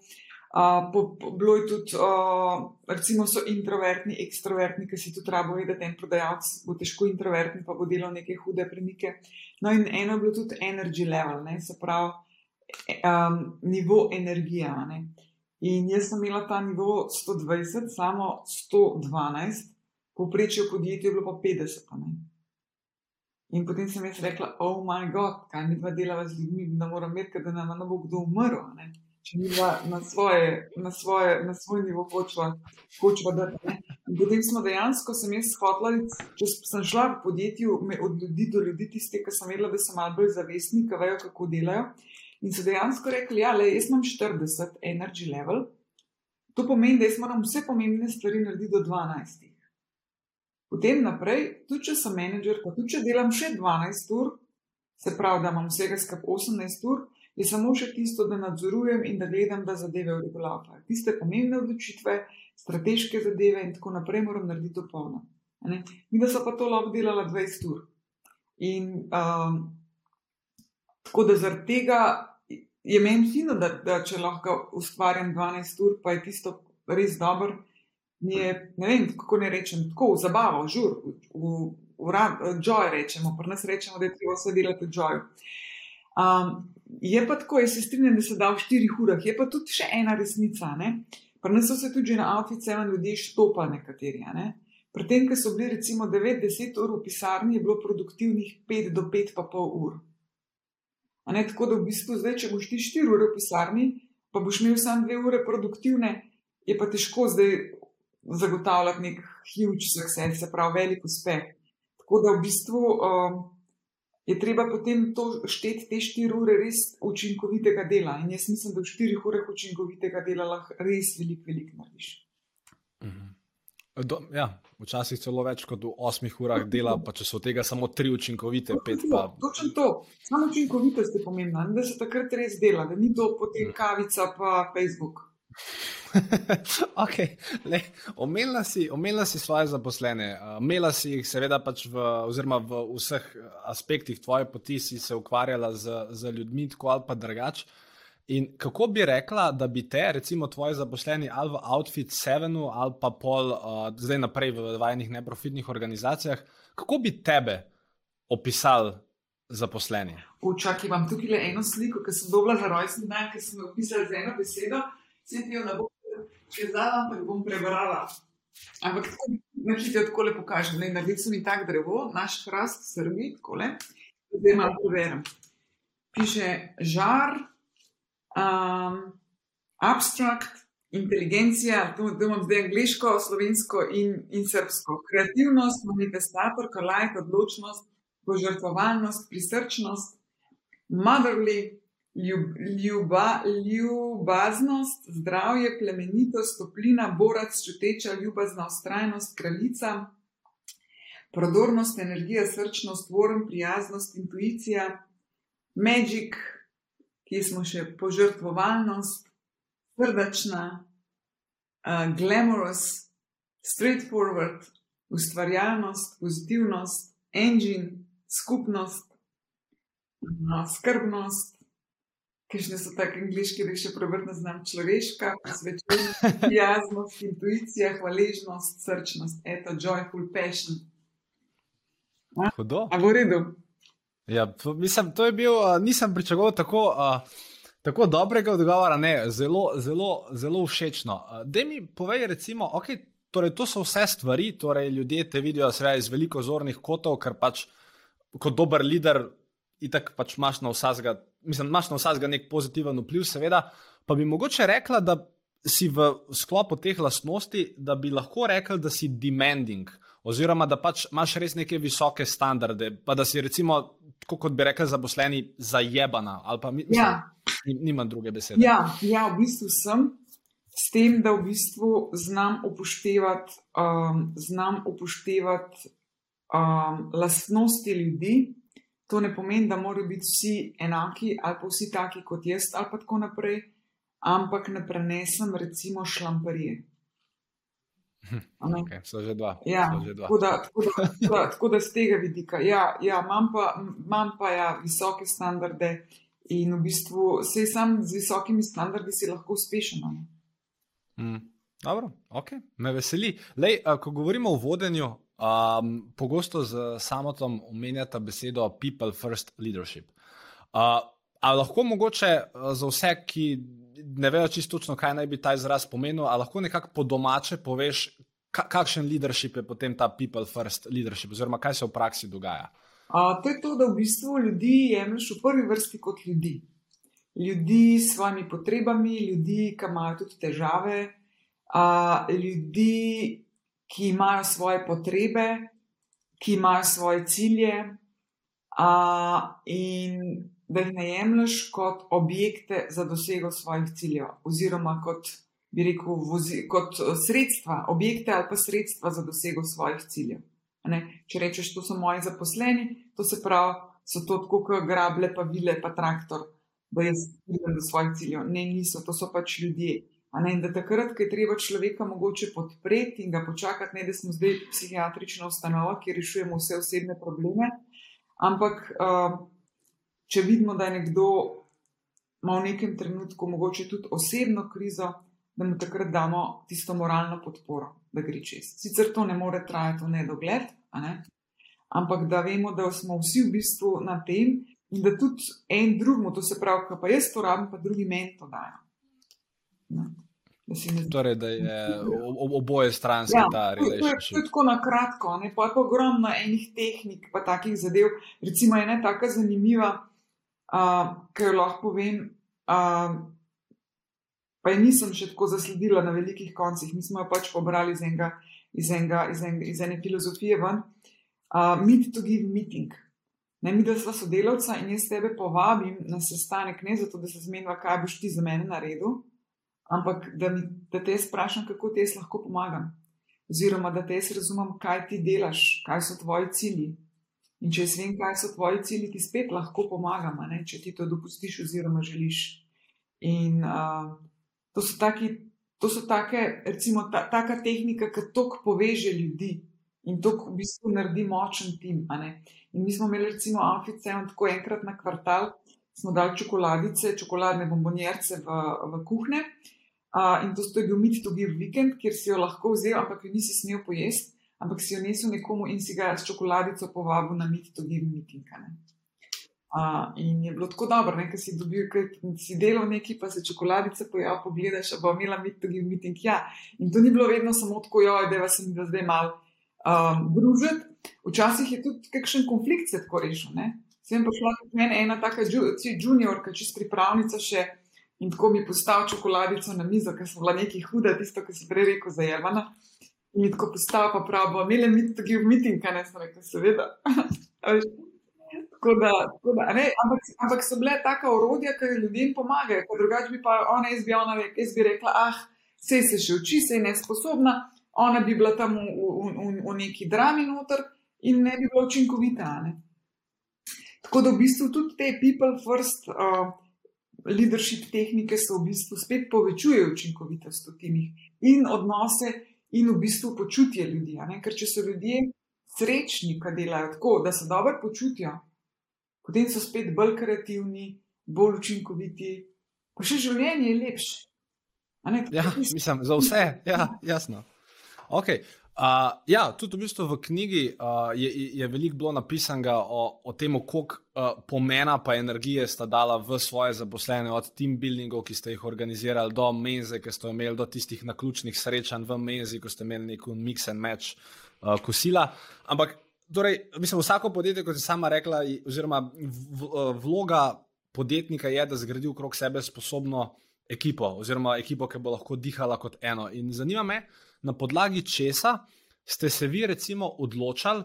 Uh, po, po, bilo je tudi, uh, recimo, so introvertni, ekstrovertni, ki si tudi rabo vedeti, da en prodajalec bo težko introvertni, pa bo delal neke hude premike. No, in eno je bilo tudi energy level, ne, se pravi, um, nivo energije. In jaz sem imela ta nivo 120, samo 112, povprečje v podjetju je bilo pa 50. Ne? In potem sem jaz rekla, oh moj bog, kaj mi dva delava z ljudmi, da moram imeti, da nam ne bo kdo umrl. Ne? Če mi dva na, svoje, na, svoje, na svoj nivo hočva, hočva da. In potem smo dejansko, sem jaz hotla, če sem šla v podjetju od ljudi do ljudi, tiste, ki sem vedela, da so malo bolj zavestni, ki vejo, kako delajo. In so dejansko rekli, da ja, jaz imam 40 energy level, to pomeni, da jaz moram vse pomembne stvari narediti do 12. Potem naprej, tudi če sem menedžer, pa tudi če delam še 12 ur, se pravi, da imam vsega skupaj 18 ur, je samo še tisto, da nadzorujem in da gledam, da zadeve uregulirajo. Tiste pomembne odločitve, strateške zadeve in tako naprej moram narediti do polno. Mi, da so pa to lahko delala 20 ur. In um, tako da zaradi tega je meni fino, da, da če lahko ustvarjam 12 ur, pa je tisto res dobro. Je, ne vem, kako ne rečem, tako v zabavo, žur, v, v, v, v joy rečemo, pri nas rečemo, da je treba vse delati v joy. Um, je pa tako, jaz se strinjam, da se da v 4 urah, je pa tudi še ena resnica. Pri nas so se tudi na avtice ljudje štopali nekateri. Ne? Pri tem, ki so bili recimo 9-10 ur v pisarni, je bilo produktivnih 5 do 5,5 ur. Ne, tako da v bistvu zdaj, če boš ti 4 ure v pisarni, pa boš imel samo 2 ure produktivne, je pa težko zdaj zagotavljati nek huge success, se pravi velik uspeh. Tako da v bistvu um, je treba potem to šteti te 4 ure res učinkovitega dela. In jaz mislim, da v 4 urah učinkovitega dela lahko res veliko, veliko narediš. Mhm. Do, ja, včasih celo več kot v osmih urah dela, pa če so od tega samo tri učinkovite, pet pa. Točno to, samo učinkovitost je pomembna, da se takrat res dela, da ni to potem kavica pa Facebook. okay, omenila, si, omenila si svoje zaposlene, omenila si jih, seveda, pač v, v vseh aspektih tvoje poti, si se ukvarjala z, z ljudmi, tako ali pa drugače. In kako bi rekla, da bi te, recimo, tvoji zaposleni ali v Outfit 7 ali pa pol, uh, zdaj naprej v vajnih neprofitnih organizacijah, kako bi tebe opisali zaposleni? Včasih imam tukaj le eno sliko, ki sem dobila za rojstni dan, ki sem jo opisala z eno besedo, se ti jo ne bom prezala, ampak bom prebrala. Ampak nekaj ti tako lepo kaže, da naredili so mi tak drevo, naš hrast, srbi, tako le, zdaj malo preverjam. Piše žar um, abstrakt, inteligencija, tu imam zdaj angliško, slovensko in, in srpsko, kreativnost, manifestator, kalajk, odločnost, požrtvovalnost, prisrčnost, motherly, ljub, ljuba, ljubaznost, zdravje, plemenitost, toplina, borac, čuteča, ljubazna, ustrajnost, kraljica. Prodornost, energija, srčnost, vorm, prijaznost, intuicija, magic, ki smo še požrtvovalnost, srdačna, uh, glamorous, straightforward, ustvarjalnost, pozitivnost, engine, skupnost, uh, skrbnost. Kišne so tako angliški, da še prevrtno znam človeška, posvečenost, prijaznost, intuicija, hvaležnost, srčnost, eto, joyful passion. Hudo. A v redu. Ja, mislim, to je bil, uh, nisem pričakoval tako, uh, tako dobrega odgovora, ne, zelo, zelo, zelo všečno. Uh, da mi povej, recimo, okay, torej, to so vse stvari, torej ljudje te vidijo iz veliko zornih kotov, ker pač kot dober voditelj, itak pač imaš na vsega, mislim, imaš na vsega nek pozitiven vpliv, seveda. Pa bi mogoče rekla, da si v sklopu teh lastnosti, da bi lahko rekel, da si demanding. Oziroma, da pač imaš res neke visoke standarde, pa da si recimo kot bi rekli, zaposleni zajebana. Pa, mislim, ja. Nima druge besede. Ja, ja, v bistvu sem s tem, da v bistvu znam upoštevati, um, znam upoštevati um, lastnosti ljudi. To ne pomeni, da morajo biti vsi enaki ali pa vsi taki kot jaz, ali pa tako naprej, ampak ne prenesem recimo šlamparije. Okay, so že dva. Ja, že dva. Tako, da, tako, da, tako, da, tako da z tega vidika. Ja, ja, imam pa, imam pa ja, visoke standarde in v bistvu se sam z visokimi standardi si lahko uspešen. Mm, dobro, ok, me veseli. Lej, ko govorimo o vodenju, um, pogosto z samotom omenjata besedo people first leadership. Uh, A lahko mogoče za vse, ki ne vejo čisto točno, kaj naj bi ta izraz pomenil, ali lahko nekako po domače poveš, kakšen leadership je potem ta people first leadership, oziroma kaj se v praksi dogaja? Uh, to je to, da v bistvu ljudi jemliš v prvi vrsti kot ljudi. Ljudi s svojimi potrebami, ljudi, ki imajo tudi težave, uh, ljudi, ki imajo svoje potrebe, ki imajo svoje cilje, uh, in da jih ne jemliš kot objekte za dosego svojih ciljev, oziroma kot bi rekel, vozi, kot eh, sredstva, objekte ali pa sredstva za dosego svojih ciljev. Če rečeš, to so moji zaposleni, to se pravi, so to tako, kot grable, pa vile, pa traktor, da jaz pridem do svojih ciljev. Ne, niso, to so pač ljudje. In da takrat, ko je treba človeka mogoče podpreti in ga počakati, ne da smo zdaj psihiatrična ustanova, ki rešujemo vse osebne probleme, ampak uh, če vidimo, da je nekdo ima v nekem trenutku mogoče tudi osebno krizo, da mu takrat damo tisto moralno podporo, da gre čez. Sicer to ne more trajati v nedogled, ne? ampak da vemo, da smo vsi v bistvu na tem in da tudi en drugmu, to se pravi, pa jaz to rabim, pa drugi meni to dajo. Ne? Da ne... Torej, da je oboje stranski ja, ta relationship. To je tako na kratko, ne pa je ogromno enih tehnik, pa takih zadev. Recimo, ena taka zanimiva, uh, jo lahko povem. Uh, pa je nisem še tako zasledila na velikih koncih. Mi smo jo pač pobrali iz, enega, iz, enega, iz, enega, iz ene filozofije ven. Uh, meet to give meeting. Ne, mi, da smo sodelavca in jaz tebe povabim na sestanek, ne zato, da se zmeniva, kaj boš ti za mene naredil, ampak da, mi, da te jaz vprašam, kako ti jaz lahko pomagam. Oziroma, da te jaz razumem, kaj ti delaš, kaj so tvoji cilji. In če jaz vem, kaj so tvoji cilji, ti spet lahko pomagam, ne, če ti to dopustiš oziroma želiš. In uh, To so, taki, to so take, recimo, ta, taka tehnika, ki tok poveže ljudi in to v bistvu naredi močen tim. In mi smo imeli, recimo, afice, tako enkrat na kvartal, smo dali čokoladice, čokoladne bombonjerce v, v kuhne. Uh, in to je bil mit, to je bil vikend, kjer si jo lahko vzel, ampak jo nisi smel pojesti, ampak si jo nesel nekomu in si ga s čokoladico povabil na mit, to bil miting. Uh, in je bilo tako dobro, da si dobil, da si delal neki, pa se čokoladice pojavi, pogledaš, bo imela biti tudi meeting. Ja, in to ni bilo vedno samo tako, da vas je zdaj mal um, družiti. Včasih je tudi kakšen konflikt se tako rešil. Sem pa šla kot meni ena taka juniorka, čist pripravnica še in tako mi postavil čokoladico na mizo, ker sem bila nekaj huda, tisto, kar si prej rekel, zajemana. In tako postavil pa prav, bo imela biti tudi meeting, kaj ne sem rekel, seveda. Tako da, tako da, ampak, ampak so bile taka orodja, ki ljudem pomagajo. Drugače bi pa ona, jaz bi, ona, jaz bi rekla, ah, vse se še uči, se je nesposobna, ona bi bila tam v, v, v, v neki drami noter in ne bi bila učinkovita. Ne? Tako da v bistvu tudi te people first uh, leadership tehnike so v bistvu spet povečujejo učinkovitost v timih in odnose in v bistvu počutje ljudi. Ker če so ljudje srečni, ki delajo tako, da se dobro počutijo, potem so spet bolj kreativni, bolj učinkoviti, pa še življenje je lepše. Ja, mislim, za vse, ja, jasno. Okay. Uh, ja, tudi v, bistvu v knjigi uh, je, je veliko bilo napisanega o, o tem, koliko uh, pomena pa energije sta dala v svoje zaposlene, od team buildingov, ki ste jih organizirali, do menze, ki ste imeli, do tistih naključnih srečanj v menzi, ko ste imeli neko mix and match uh, kosila. Ampak Torej, mislim, vsako podjetje, kot je sama rekla, oziroma eh, vloga podjetnika je, da zgradi okrog sebe sposobno ekipo, oziroma ekipo, ki bo lahko dihala kot eno. In zanima me, na podlagi česa ste se vi, recimo, odločali,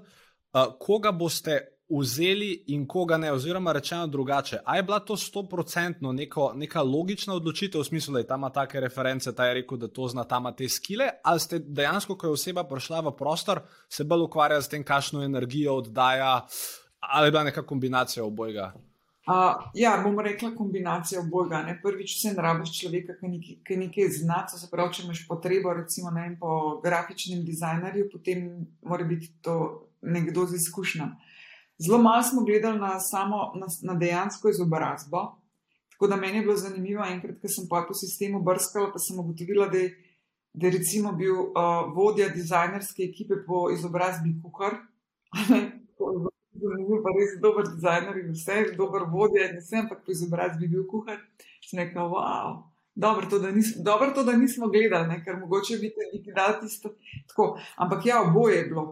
koga boste vzeli in koga ne, oziroma rečeno drugače. Ali je bila to stoprocentno neka logična odločitev, v smislu, da je tam take reference, ta je rekel, da to zna tam te skile, ali ste dejansko, ko je oseba prišla v prostor, se bolj ukvarjali s tem, kakšno energijo oddaja, ali je bila neka kombinacija obojega? Uh, ja, bom rekla kombinacija obojega. Ne? Prvič, vse narabiš človeka, ki nekaj zna, se pravi, če imaš potrebo, recimo vem, po grafičnem dizajnerju, potem mora biti to nekdo z izkušnjami. Zelo malo smo gledali na, samo, na, na dejansko izobrazbo. Tako da meni je bilo zanimivo, enkrat, ko sem po sistemu brskala, pa sem ugotovila, da je, da je recimo bil uh, vodja dizajnerske ekipe po izobrazbi Kukar. Bi bil pa res dober dizajner in vse, dober vodja, in vse, ampak po izobrazbi bi bil kuhar. Sem rekel, wow. Dobro to, nis, dobro, to, da nismo gledali, ne? ker mogoče bi ti dal tisto. Tako. Ampak ja, oboje je bilo.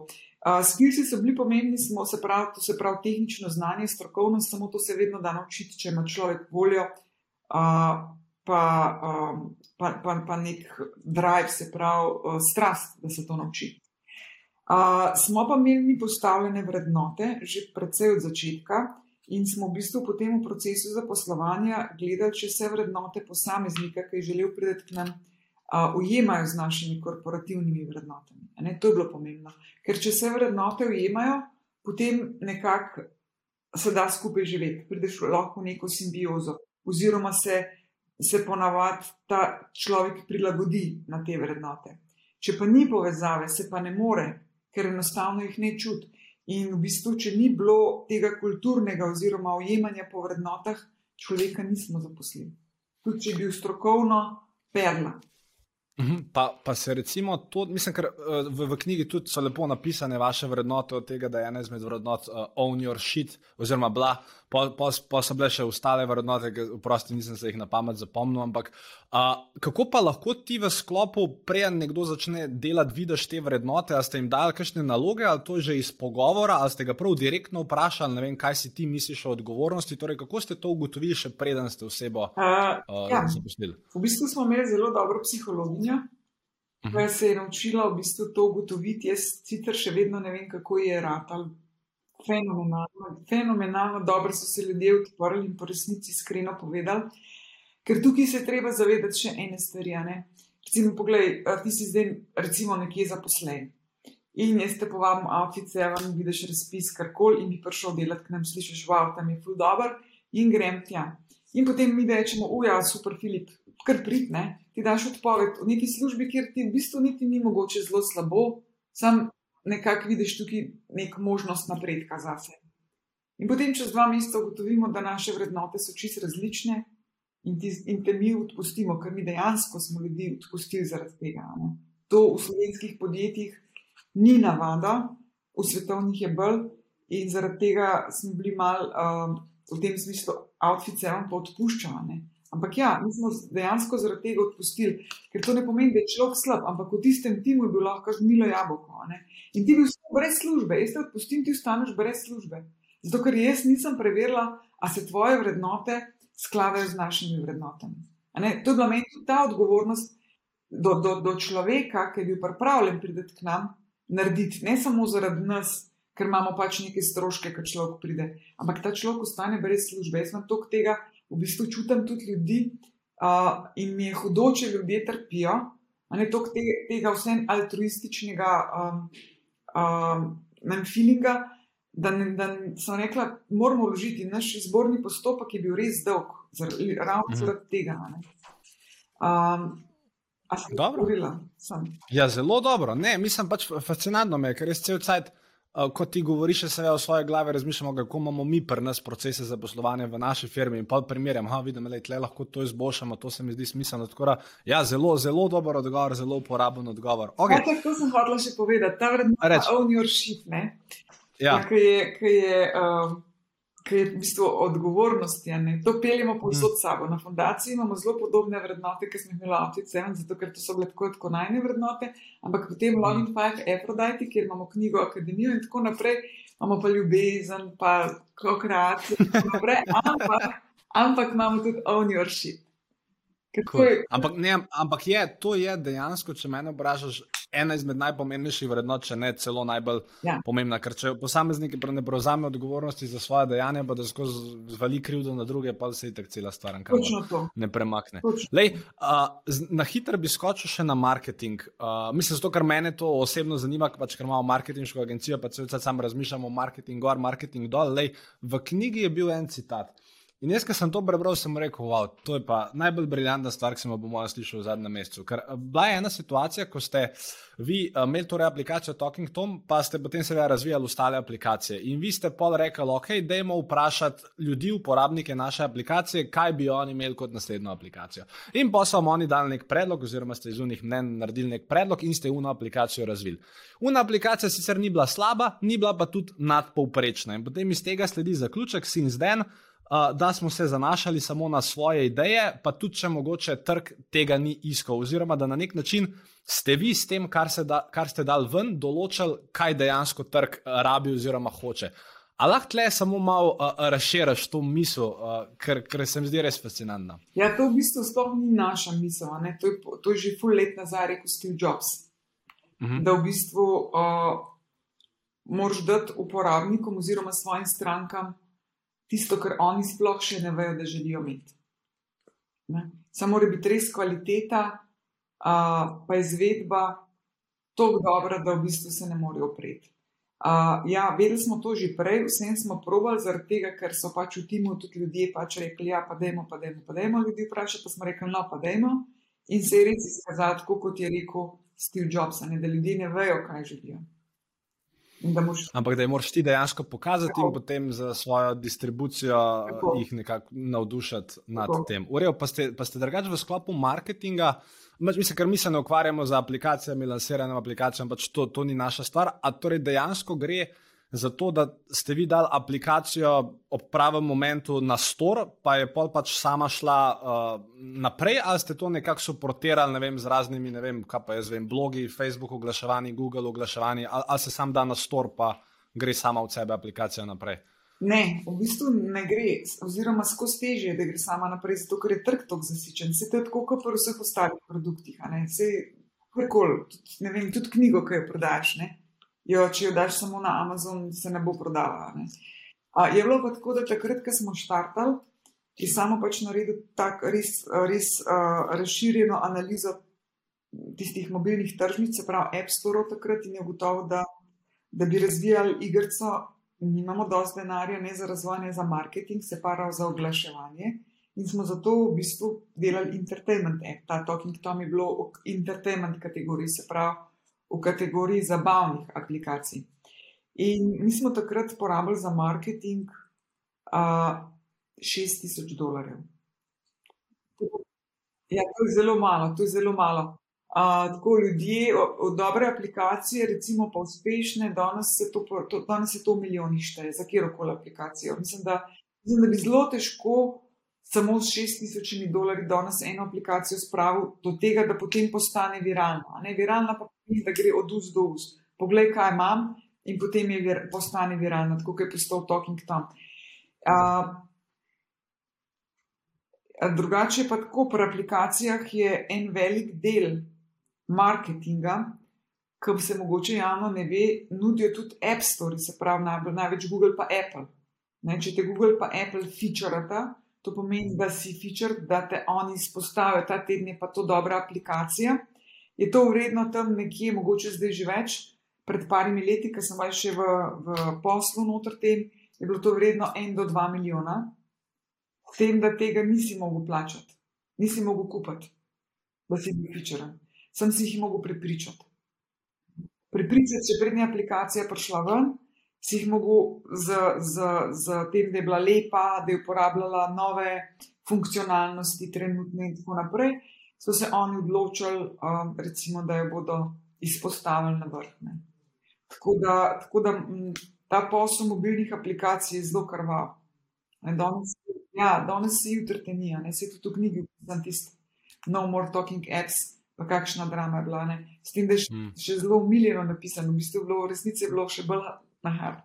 Uh, skilsi so bili pomembni, smo, se pravi, to se pravi tehnično znanje, strokovnost, samo to se vedno da naučiti, če ima človek voljo, uh, pa, um, pa, pa, pa nek drive, se pravi, uh, strast, da se to nauči. Uh, smo pa imeli mi postavljene vrednote že predvsej od začetka in smo v bistvu potem v procesu zaposlovanja gledali, če vse vrednote posameznika, ki je želel priti k nam, uh, ujemajo z našimi korporativnimi vrednotami. Ne, to je bilo pomembno. Ker če se vrednote ujemajo, potem nekako se da skupaj živeti, prideš lahko v neko simbiozo, oziroma se, se ponavadi ta človek prilagodi na te vrednote. Če pa ni povezave, se pa ne more, ker enostavno jih ne čuti. In v bistvu, če ni bilo tega kulturnega oziroma ujemanja po vrednotah, človeka nismo zaposlili. Tudi če je bil strokovno perla. Mhm, pa, pa se recimo to, mislim, ker eh, v, v knjigi tudi so lepo napisane vaše vrednote od tega, da je ena izmed vrednot uh, own your shit, oziroma bila, pa, pa, pa so bile še ostale vrednote, ki vprosti nisem se jih na pamet zapomnil. Ampak uh, kako pa lahko ti v sklopu, prej nekdo začne delati, vidiš te vrednote, ali ste jim dali kakšne naloge, ali to že iz pogovora, ali ste ga prav direktno vprašali, ne vem, kaj si ti misliš o odgovornosti, torej kako ste to ugotovili, še preden ste osebo uh, uh, ja. zaposlili? V bistvu smo imeli zelo dobro psihologijo kuhinja, ki mhm. se je naučila v bistvu to ugotoviti. Jaz sicer še vedno ne vem, kako je ratal. Fenomenalno, fenomenalno dobro so se ljudje odprli in po resnici iskreno povedali. Ker tukaj se treba zavedati še ene stvari. Ne? Recimo, poglej, ti si zdaj recimo nekje zaposlen. In jaz te povabim, avtice, vam vidiš razpis, karkoli, in bi prišel delati k nam, slišiš, wow, tam je ful dobr, in grem tja. In potem mi rečemo, uja, super, Filip, kar pridne, ti daš odpoved v neki službi, kjer ti v bistvu niti ni mogoče zelo slabo, sam nekako vidiš tukaj nek možnost napredka za sebe. In potem čez dva meseca ugotovimo, da naše vrednote so čist različne in, ti, in te mi odpustimo, ker mi dejansko smo ljudi odpustili zaradi tega. Ne? To v slovenskih podjetjih ni navada, v svetovnih je bolj in zaradi tega smo bili mal uh, v tem smislu outfitsevom pa odpuščali. Ampak ja, mi smo dejansko zaradi tega odpustili, ker to ne pomeni, da je človek slab, ampak v tistem timu je bilo lahko milo jabolko. In ti bi vstal brez službe, jaz te odpustim, ti ostaneš brez službe. Zato, ker jaz nisem preverila, a se tvoje vrednote skladajo z našimi vrednotami. To je bila meni tudi ta odgovornost do, do, do človeka, ki je bil pripravljen priti k nam, narediti ne samo zaradi nas. Ker imamo pač neke stroške, ko človek pride, ampak ta človek ostane brez službe. Jaz imam toliko tega, v bistvu čutim tudi ljudi uh, in mi je hudo, če ljudje trpijo, a ne toliko te, tega vsem altruističnega um, um, feelinga, da, ne, da sem rekla, moramo vložiti naš izborni postopek, ki je bil res dolg, zaradi, ravno mhm. zaradi tega. Um, dobro. Ja, zelo dobro. Ne, mislim pač fascinantno me, ker res cel cel. Uh, kot ti govoriš, se v svoje glave razmišljamo, kako imamo mi pri nas procese za poslovanje v naši firmi. In pa primerjam, da vidim, da le lahko to izboljšamo, to se mi zdi smiselno. Da, ja, zelo, zelo dober odgovor, zelo uporaben odgovor. Okay. Ja, to sem hotel še povedati, ta vrednota, own your shit. Ja. Ja, ki je, ki je um, ki je v bistvu odgovornost. To peljemo povsod mm. sabo. Na fundaciji imamo zelo podobne vrednote, ki smo jih imeli v AFC, zato ker so bile tako, tako najne vrednote, ampak potem. Login Five, Aphrodite, kjer imamo knjigo Akademijo in tako naprej, imamo pa ljubezen, pa kokrat in tako naprej. Ampak, ampak imamo tudi ownership. Cool. Ampak, ne, ampak je, to je dejansko, če me vprašaš, ena izmed najpomembnejših vrednot, če ne celo najbolj ja. pomembna. Ker če posamezniki ne prevzame odgovornosti za svoje dejanja, pa da skozi zvali krivdo na druge, pa se tako cela stvar, ne premakne. Lej, uh, na hitro bi skočil še na marketing. Uh, mislim, zato, ker mene to osebno zanima, pač, ker imamo marketinško agencijo, pa se vse sam razmišljamo o marketingu, gor, marketing dol. Lej, v knjigi je bil en citat. In jaz, ki sem to prebral, sem rekel, wow, to je pa najbolj briljantna stvar, ki sem jo po mojem slišal v zadnjem mesecu. Ker eh, bila je ena situacija, ko ste vi uh, imeli torej aplikacijo Talking Tom, pa ste potem seveda razvijali ostale aplikacije. In vi ste pol rekli, ok, dajmo vprašati ljudi, uporabnike naše aplikacije, kaj bi oni imeli kot naslednjo aplikacijo. In pa so vam oni dali nek predlog, oziroma ste iz unih mnen naredili nek predlog in ste uno aplikacijo razvili. Una aplikacija sicer ni bila slaba, ni bila pa tudi nadpovprečna. In potem iz tega sledi zaključek, since then da smo se zanašali samo na svoje ideje, pa tudi če mogoče trg tega ni iskal, oziroma da na nek način ste vi s tem, kar, da, kar ste dal ven, določili, kaj dejansko trg rabi oziroma hoče. Ali lahko tle samo malo uh, razširiš to misel, uh, ker, ker se mi zdi res fascinantna? Ja, to v bistvu sploh ni naša misel. To je, to je že full let nazaj rekel Steve Jobs. Uh mhm. -huh. Da v bistvu uh, moraš dati uporabnikom oziroma svojim strankam tisto, kar oni sploh še ne vejo, da želijo imeti. Ne? Samo mora biti res kvaliteta, uh, pa izvedba tako dobra, da v bistvu se ne morejo opreti. Uh, ja, vedeli smo to že prej, vsem smo provali, zaradi tega, ker so pač v timu tudi ljudje pač rekli: Ja, pa dajmo, pa dajmo, pa dajmo ljudi vprašati. Pa smo rekli: No, pa dajmo. In se je res izkazati, kot je rekel Steve Jobs, ne, da ljudje ne vejo, kaj želijo. Da moš... Ampak da je moraš ti dejansko pokazati Tako. in potem za svojo distribucijo Tako. jih nekako navdušiti nad Tako. tem. Urejo, pa ste, ste drugače v sklopu marketinga, mislim, ker mi se ne ukvarjamo z aplikacijami, lansiranjem aplikacij, pač to, to ni naša stvar. A torej dejansko gre zato, da ste vi dali aplikacijo ob pravem momentu na store, pa je pol pač sama šla uh, naprej, ali ste to nekako suportirali ne vem, z raznimi, ne vem, kaj pa jaz vem, blogi, Facebook oglaševanje, Google oglaševanje, ali, ali se sam da na store, pa gre sama od sebe aplikacija naprej. Ne, v bistvu ne gre, oziroma skozi težje, da gre sama naprej, zato ker je trg tako zasičen. Se to je tako, kot pri vseh ostalih produktih. Ne vem, tudi knjigo, ki jo prodaš. Ne? Jo, če jo daš samo na Amazon, se ne bo prodala. Ne. A, je bilo pa tako, da takrat, ko smo štartali, je samo pač naredil tako res, res uh, razširjeno analizo tistih mobilnih tržnic, se pravi App Store, takrat in je gotovo, da, da bi razvijali igrico. Nimamo dovolj denarja, ne za razvoj, ne za marketing, se pa za oglaševanje. In smo zato v bistvu delali entertainment app. Ta Talking Tom je bilo v entertainment kategoriji, se pravi, v kategoriji zabavnih aplikacij. In mi smo takrat porabili za marketing uh, 6000 dolarjev. Ja, to je zelo malo, to je zelo malo. Uh, tako ljudje, od dobre aplikacije, recimo pa uspešne, danes se to, to, danes je to milijoni šteje za kjerkoli aplikacijo. Mislim da, mislim, da bi zelo težko samo s 6000 dolarji danes eno aplikacijo spravil do tega, da potem postane viralna. Ne, viralna pa pomeni, da gre od ust do ust. Poglej, kaj imam, in potem je vir, postane viralna, tako je postal Talking Tom. Uh, drugače pa tako, pri aplikacijah je en velik del marketinga, ki se mogoče javno ne ve, nudijo tudi App Store, se pravi najbolj, največ Google pa Apple. Ne, če te Google pa Apple featurata, to pomeni, da si feature, da te oni izpostavijo, ta teden je pa to dobra aplikacija je to vredno tam nekje, mogoče zdaj že več. Pred parimi leti, ko sem še v, v poslu noter tem, je bilo to vredno 1 do 2 milijona, s tem, da tega nisi mogel plačati, nisi mogel kupiti, da si bil fičeren. Sem si jih mogel prepričati. Prepričati, če prednja aplikacija prišla ven, si jih mogel z, z, z tem, da je bila lepa, da je uporabljala nove funkcionalnosti, trenutne in tako naprej so se oni odločili, um, recimo, da jo bodo izpostavili na vrh. Tako da, tako da m, ta posel mobilnih aplikacij je zelo krvav. Danes, ja, danes se jutri te ni, ne se tudi v knjigi, je tisti No More Talking Apps, pa kakšna drama je bila. Ne? S tem, da je še, mm. še zelo umiljeno napisano, v bistvu je bilo v resnici bilo še bolj na hard.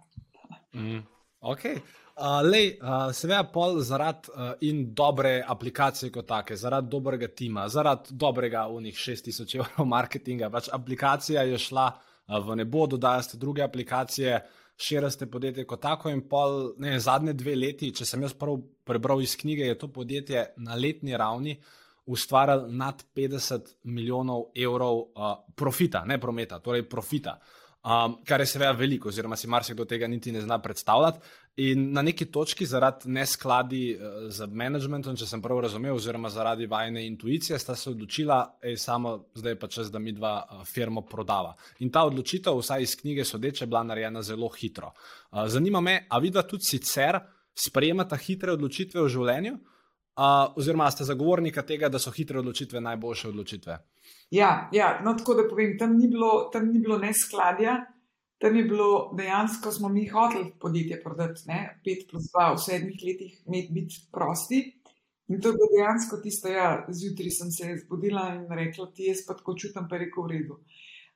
Mm. Okay. Uh, lej, uh, seveda, pol zaradi uh, in dobre aplikacije kot take, zaradi dobrega tima, zaradi dobrega unih 6000 evrov marketinga. Pač aplikacija je šla uh, v nebo, dodajajo ste druge aplikacije, širite podjetje kot tako. In pol, ne, zadnje dve leti, če sem jaz prav prebral iz knjige, je to podjetje na letni ravni ustvarjalo nad 50 milijonov evrov uh, profita, ne prometa, torej profita. Um, kar je seveda veliko, oziroma si marsikdo tega niti ne zna predstavljati. In na neki točki, zaradi neskladi uh, z managementom, če sem prav razumel, oziroma zaradi vajne intuicije, sta se odločila, da je samo zdaj pa čas, da mi dva uh, firmo prodava. In ta odločitev, vsaj iz knjige sodeče, je bila narejena zelo hitro. Uh, zanima me, a vidva tudi sicer sprejemata hitre odločitve v življenju, uh, oziroma ste zagovornika tega, da so hitre odločitve najboljše odločitve? Ja, ja no, tako da povem, tam ni bilo, tam ni bilo neskladja tam je bilo dejansko, smo mi hoteli podjetje prodati, ne, 5 plus 2 v sedmih letih, biti prosti. In to je bilo dejansko tisto, ja, zjutraj sem se zbudila in rekla, ti jaz pa tako čutim, pa je rekel v redu.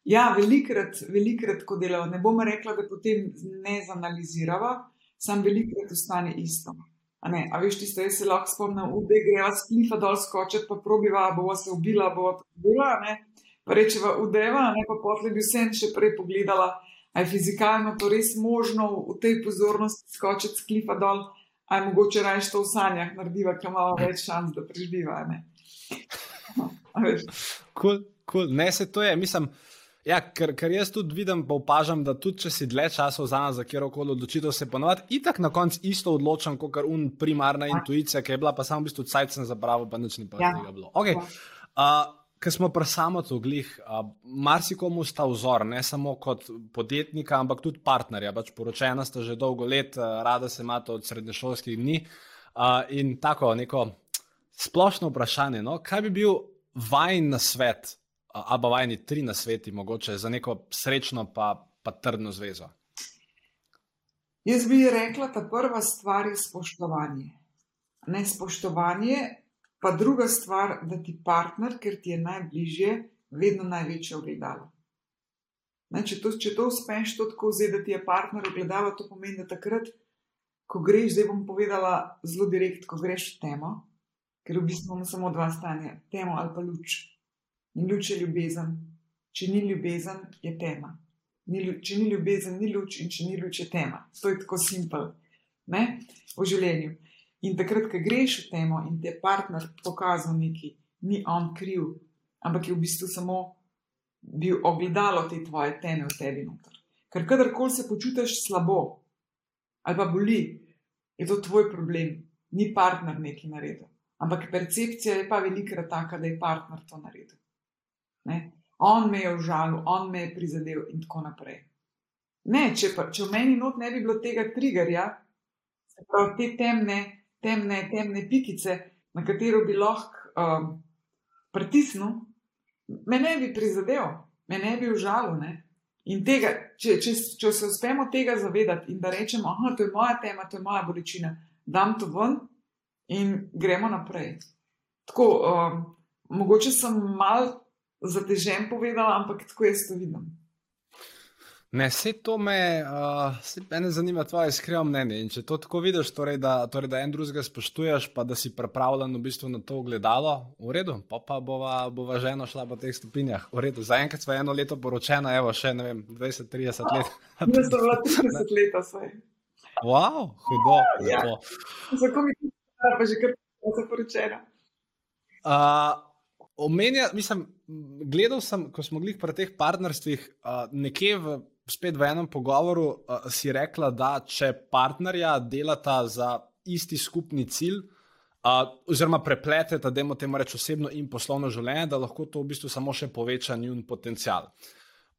Ja, velikrat, velikrat, ko delamo, ne bom rekla, da potem ne zanalizirava, sam velikrat ostane isto. A, ne, a veš, tisto, jaz se lahko spomnim, da greva s klifa dol skočiti, pa probiva, bova se ubila, bova to bila, ne, pa rečeva, udeva, ne, pa potlej bi vse še prej pogledala. Ali je fizikalno to res možno v tej pozornosti skočiti s klifa dol, ali je mogoče raje to v sanjah narediti, ker imamo več šans, da preživiva. Cool, cool. Ne, se to je, mislim. Ja, ker, ker jaz tudi vidim, pa opažam, da tudi če si dlje časa vzamem za kjer koli odločitev, se ponovadi itak na koncu isto odločam, kot kar un primarna ja. intuicija, ki je bila pa samo v bistvu cajtcem za pravo, pa nič ni pa ja. tega bilo. Okay. Uh, Ker smo pri samotoglih, marsikomu sta vzor, ne samo kot podjetnika, ampak tudi partnerja. Pač poročena sta že dolgo let, rada se imata od srednješolskih dni. A, in tako neko splošno vprašanje, no? kaj bi bil vajen na svet, ali pa vajni tri na sveti, mogoče za neko srečno pa, pa trdno zvezo? Jaz bi rekla, da prva stvar je spoštovanje. Ne spoštovanje Pa druga stvar, da ti partner, ker ti je najbližje, vedno največje ogledalo. Ne, če, to, če to uspeš, to tako vzeti, da ti je partner ogledalo, to pomeni, da takrat, ko greš, zdaj bom povedala zelo direkt, ko greš v temo, ker v bistvu imamo samo dva stanja: temo ali pa luč. In luč je ljubezen. Če ni ljubezen, je tema. Ni, če ni ljubezen, ni luč, in če ni luč, je tema. To je tako simpel v življenju. In takrat, ko greš v temo in ti je partner pokazal nekaj, ni on kriv, ampak je v bistvu samo bil ogledalo te tvoje teme v tebi noter. Ker kadarkoli se počutiš slabo ali pa boli, je to tvoj problem, ni partner nekaj naredil. Ampak percepcija je pa velikrat taka, da je partner to naredil. Ne? On me je užalil, on me je prizadel in tako naprej. Ne, če, pa, če v meni not ne bi bilo tega triggerja, se pravi te temne temne, temne pikice, na katero bi lahko um, pritisnil, me ne bi prizadel, me ne bi užalil. Ne? In tega, če, če, če se uspemo tega zavedati in da rečemo, je to moja tema, to je moja bolečina, dam to ven in gremo naprej. Tako, um, mogoče sem mal zatežen povedala, ampak tako jaz to vidim. Ne, vse to me, uh, me zanima, tvoje iskreno mnenje. In če to tako vidiš, torej da, torej da en drugega spoštuješ, pa da si pripravljen v bistvu na to gledalo, v redu, pa, pa bova, bova žena šla po teh stopinjah. V redu, zaenkrat smo eno leto poročena, evo še ne vem, 20-30 let. Ne, so bila 30 let, saj. Wow, hudo. Ja. Zakaj mi je to, pa že kar se poročena? Uh, Omenja, mislim, gledal sem, ko smo bili pri teh partnerstvih, nekje v spet v enem pogovoru si rekla, da če partnerja delata za isti skupni cilj, uh, oziroma prepleteta, da imamo temu reči osebno in poslovno življenje, da lahko to v bistvu samo še poveča njun potencial.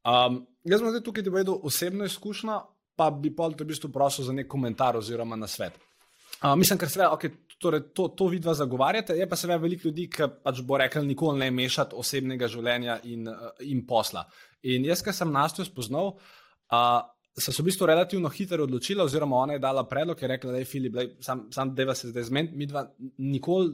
Um, jaz sem zdaj tukaj povedal osebno izkušnjo, pa bi pa v bistvu prosil za nek komentar oziroma na svet. Uh, mislim, ker seveda, okay, torej to, to vidva zagovarjate, je pa seveda veliko ljudi, ki pač bo rekel, nikoli ne mešati osebnega življenja in, in posla. In jaz, ki sem nas to spoznal, uh, se v bistvu relativno hitro odločili, oziroma ona je dala predlog, je rekla, da je Filip, sam, sam deva se zdaj zmeniti, mi dva nikoli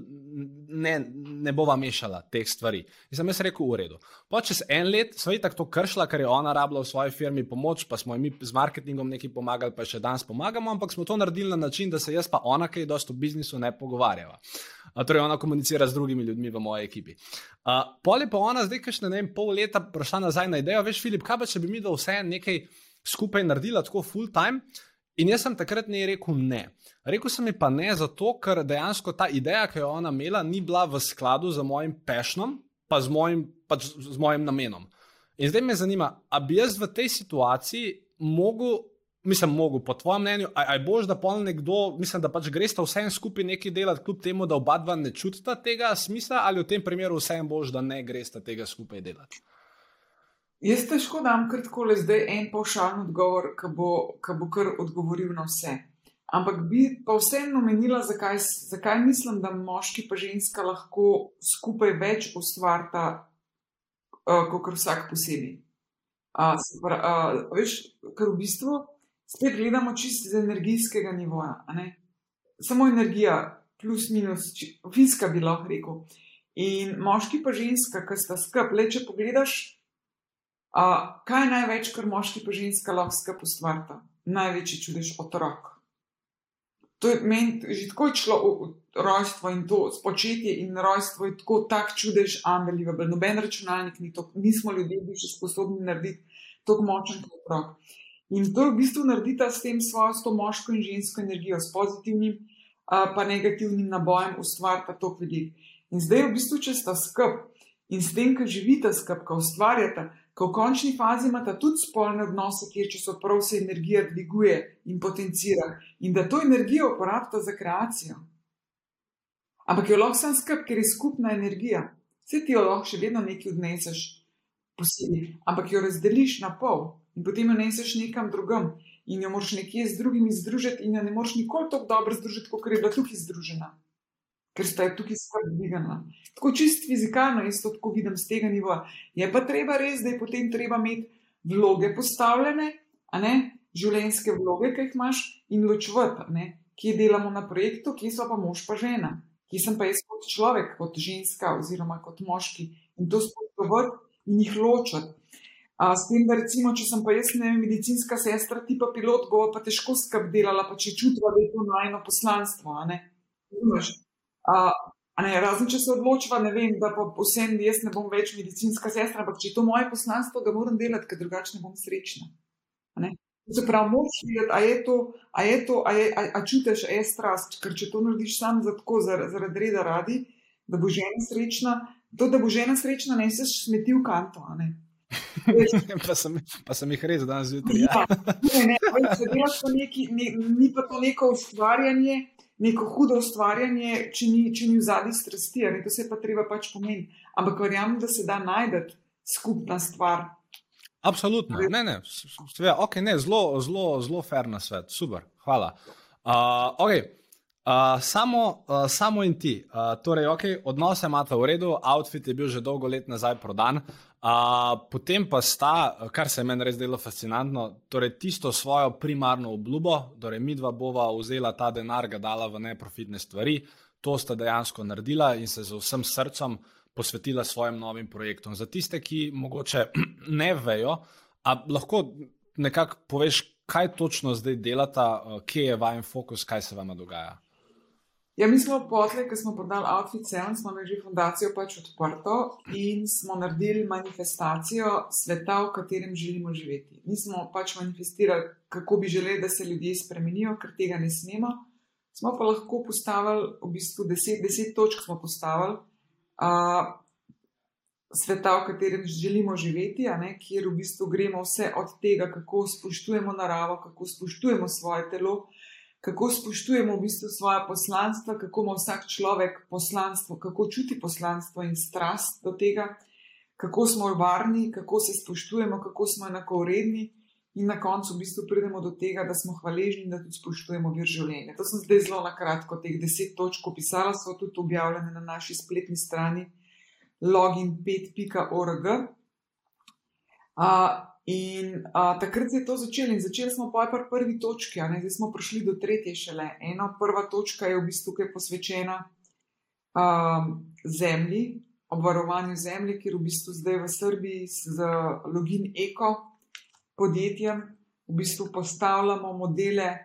ne, ne bova mešala teh stvari. In sem jaz rekel, v redu. Po čez en let smo ji tako kršila, ker je ona rabila v svoji firmi pomoč, pa smo jim z marketingom nekaj pomagali, pa še danes pomagamo, ampak smo to naredili na način, da se jaz pa ona, ki je dosto v biznisu, ne pogovarjava. A, torej, ona komunicira z drugimi ljudmi v moji ekipi. Poli pa ona zdaj, kaj še ne vem, pol leta prišla nazaj na idejo, veš, Filip, kaj pa če bi mi da vse nekaj skupaj naredila tako full time. In jaz sem takrat ne rekel ne. Rekl sem ji pa ne zato, ker dejansko ta ideja, ki jo ona imela, ni bila v skladu z mojim pešnom, pa z mojim, pač z mojim namenom. In zdaj me zanima, ali bi jaz v tej situaciji mogel, mislim, mogo, po tvojem mnenju, aj, boš, da pol nekdo, mislim, da pač greš ta vsem skupaj nekaj delati, kljub temu, da oba dva ne čutita tega smisla, ali v tem primeru vsem boš, da ne greš tega skupaj delati. Jaz težko dam kar tako le zdaj en pošaljen odgovor, ki bo, bo kar odgovoril na vse. Ampak bi pa vseeno omenila, zakaj, zakaj mislim, da moški in ženska lahko skupaj več ustvarjata, uh, kot vsak posebej. Uh, uh, veš, ker v bistvu spet gledamo čisto iz energijskega nivoja. Samo energija, plus minus, fiziska bi lahko rekel. In moški pa ženska, ki sta skup, le če pogledaš, a, kaj je največ, kar moški pa ženska lahko skup ustvarta? Največji čudež otrok. To je meni že tako šlo rojstvo in to spočetje in rojstvo je tako tak čudež, unbelievable. Noben računalnik ni to, nismo ljudje bili sposobni narediti tako močen kot otrok. In to v bistvu naredita s tem svojo, s to moško in žensko energijo, s pozitivnim uh, pa negativnim nabojem ustvarjata to ljudi. In zdaj v bistvu, če sta skup in s tem, ki živita skup, ki ustvarjata, ki v končni fazi imata tudi spolne odnose, kjer če so prav se energija dviguje in potencira in da to energijo uporabita za kreacijo. Ampak jo lahko sam skup, ker je skupna energija. Vse ti jo lahko še vedno nekaj odneseš posebej, ampak jo razdeliš na pol in potem jo neseš nekam drugam in jo moraš nekje z drugimi združiti, in jo ne moreš nikoli tako dobro združiti, kot je bila tukaj združena, ker sta jo tukaj skrb dvigala. Tako čist fizikalno, jaz to tako vidim z tega nivoja. Je pa treba res, da je potem treba imeti vloge postavljene, a ne življenjske vloge, ki jih imaš, in ločvati, kje delamo na projektu, kje so pa mož pa žena. Kje sem pa jaz kot človek, kot ženska, oziroma kot moški, in to spoštovati in jih ločiti. A, s tem, da recimo, če sem pa jaz ne vem, medicinska sestra, ti pa pilot, bo pa težko skrb delala, pa če čutiva, da je to najno poslanstvo. A ne? A, a ne, razen če se odločiva, ne vem, da pa vsem jaz ne bom več medicinska sestra, ampak če je to moje poslanstvo, ga moram delati, ker drugače ne bom srečna. Se pravi, moč videti, a je to, a je to, a, je, a, a čutiš e strast, ker če to narediš sam za tako, zaradi reda radi, da bo žena srečna, to, da bo žena srečna, ne se smeti v kanto, a ne. pa, sem, pa sem jih res danes zjutraj. Ja. Ja, ni, ni pa to neko ustvarjanje, neko hudo ustvarjanje, če ni, če ni v zadnji strasti, ali to se pa treba pač pomeniti. Ampak verjamem, da se da najti skupna stvar. Absolutno, ne, ne, sve, okay, ne zelo, zelo, zelo fair na svet, super, hvala. Uh, okay. Uh, samo, uh, samo in ti, uh, torej, okay, odnose imate v redu, outfit je bil že dolgo let nazaj prodan, Potem pa sta, kar se meni res delo fascinantno, torej tisto svojo primarno obljubo, torej mi dva bova vzela ta denar, ga dala v neprofitne stvari, to sta dejansko naredila in se z vsem srcem posvetila svojim novim projektom. Za tiste, ki mogoče ne vejo, lahko nekako poveš, kaj točno zdaj delata, kje je vajen fokus, kaj se vama dogaja. Ja, mi smo potle, ki smo prodali Outfit 7, smo imeli že fundacijo pač odprto in smo naredili manifestacijo sveta, v katerem želimo živeti. Mi smo pač manifestirali, kako bi želeli, da se ljudje spremenijo, ker tega ne smemo. Smo pa lahko postavili, v bistvu deset, deset točk smo postavili. Uh, Sveta, v katerem želimo živeti, ne, kjer v bistvu gremo vse od tega, kako spoštujemo naravo, kako spoštujemo svoje telo, uh, kako spoštujemo v bistvu svoje poslanstvo, kako ima vsak človek poslanstvo, kako čuti poslanstvo in strast do tega, kako smo varni, kako se spoštujemo, kako smo enako vredni. In na koncu v bistvu pridemo do tega, da smo hvaležni da tudi spoštujemo vir življenja. To sem zdaj zelo na kratko, teh deset točk opisala, so tudi objavljene na naši spletni strani login5.org. In a, takrat se je to začelo in začeli smo pa pri prvi točki, a ne zdaj smo prišli do tretje šele. Ena prva točka je v bistvu tukaj posvečena a, zemlji, obvarovanju zemlje, kjer v bistvu zdaj v Srbiji z Login Eko podjetjem v bistvu postavljamo modele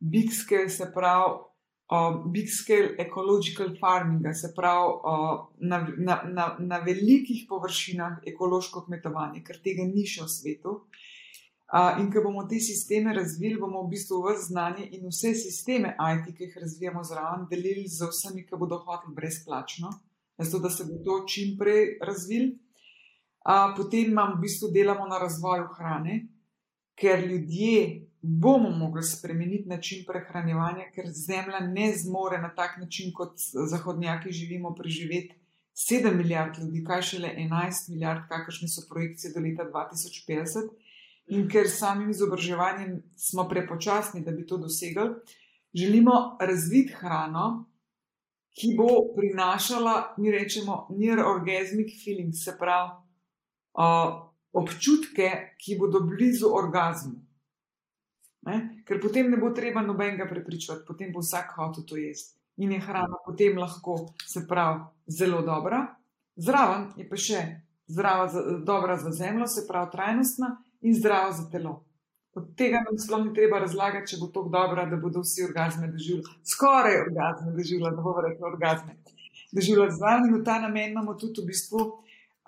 bikske, se pravi uh, big scale ecological farming, se pravi uh, na, na, na, na velikih površinah ekološko kmetovanje, ker tega ni še v svetu. Uh, in ko bomo te sisteme razvili, bomo v bistvu vse znanje in vse sisteme IT, ki jih razvijamo zraven, delili z vsemi, ki bodo hoteli brezplačno, zato da se bo to čim prej razvil. Uh, potem imamo v bistvu delamo na razvoju hrane, ker ljudje bomo mogli spremeniti način prehranevanja, ker zemlja ne zmore na tak način, kot zahodnjaki živimo, preživeti 7 milijard ljudi, kaj šele 11 milijard, kakršne so projekcije do leta 2050. In ker samim izobraževanjem smo prepočasni, da bi to dosegli, želimo razviti hrano, ki bo prinašala, mi rečemo, near orgasmic feeling, se pravi, uh, občutke, ki bodo blizu orgasmu. Ne? Ker potem ne bo treba nobenega prepričati, potem bo vsak hotel to jesti. In je hrana potem lahko, se pravi, zelo dobra, zraven je pa še zdrava, za, dobra za zemljo, se pravi, trajnostna in zdrava za telo. Od tega nam sploh ni treba razlagati, če bo to dobro, da bodo vsi orgasme doživeli. Skoraj orgasme doživeli, da bomo rekli orgasme. Doživeli zraven in v ta namen imamo tudi v bistvu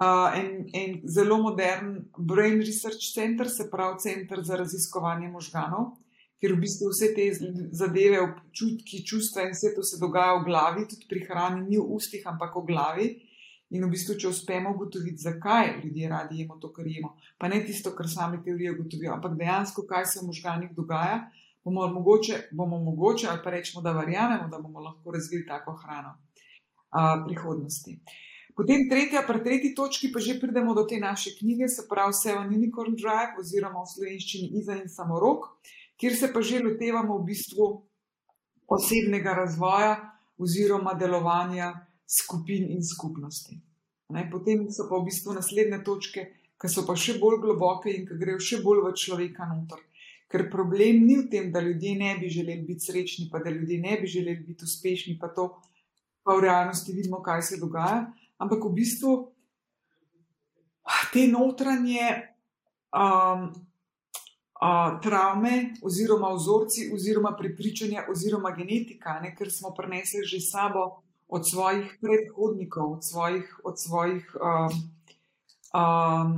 uh, en, en zelo modern Brain Research Center, se pravi center za raziskovanje možganov, kjer v bistvu vse te zadeve, občutki, čustva in vse to se dogaja v glavi, tudi pri hrani, ni v ustih, ampak v glavi. In v bistvu, če uspemo ugotoviti, zakaj ljudje radi jemo to, kar jemo, pa ne tisto, kar sami teorije ugotovijo, ampak dejansko, kaj se v možganjih dogaja, bomo mogoče, bomo mogoče ali pa rečemo, da verjamemo, da bomo lahko razvili tako hrano v prihodnosti. Uh, Potem tretja, pri tretji točki pa že pridemo do te naše knjige, se pravi Seven Unicorn Drive oziroma v slovenščini Iza in Samorok, kjer se pa že lotevamo v bistvu osebnega razvoja oziroma delovanja skupin in skupnosti. Ne? Potem so pa v bistvu naslednje točke, ki so pa še bolj globoke in ki grejo še bolj v človeka noter. Ker problem ni v tem, da ljudje ne bi želeli biti srečni, pa da ljudje ne bi želeli biti uspešni, pa to pa v realnosti vidimo, kaj se dogaja ampak v bistvu te notranje um, uh, travme, oziroma vzorci, oziroma prepričanja, oziroma genetika, ne, ker smo prenesli že sabo od svojih predhodnikov, od svojih, od svojih um, um,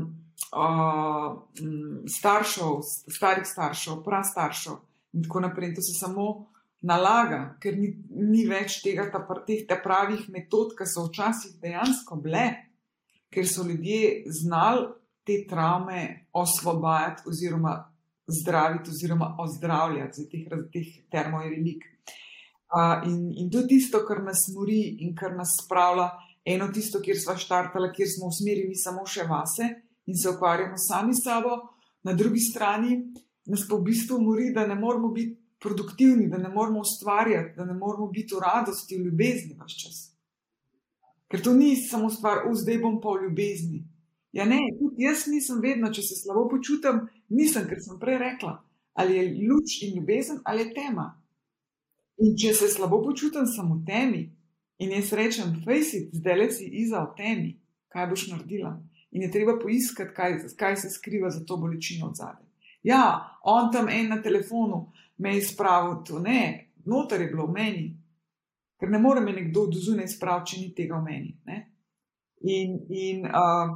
um, staršev, starih staršev, prastaršev in tako naprej. In to se samo nalaga, ker ni, ni več tega, ta, teh ta pravih metod, ki so včasih dejansko bile, ker so ljudje znali te travme osvobajati oziroma zdraviti oziroma ozdravljati za teh, teh termojelik. Uh, in, in to je tisto, kar nas mori in kar nas spravlja, eno tisto, kjer smo štartali, kjer smo usmerjeni samo še vase in se ukvarjamo sami s sabo, na drugi strani nas pa v bistvu mori, da ne moramo biti produktivni, da ne moramo ustvarjati, da ne moramo biti v radosti, v ljubezni vse čas. Ker to ni samo stvar, v zdaj bom pa v ljubezni. Ja, ne, tudi jaz nisem vedno, če se slabo počutim, nisem, ker sem prej rekla, ali je luč in ljubezen ali je tema. In če se slabo počutim, sem v temi in jaz rečem, fejsi, zdaj le si iza v temi, kaj boš naredila. In je treba poiskati, kaj, kaj se skriva za to bolečino od zadaj. Ja, on tam en na telefonu, me je spravil to, ne, noter je bilo v meni, ker ne more me nekdo do zunaj spraviti, če ni tega v meni. Ne? In, in uh,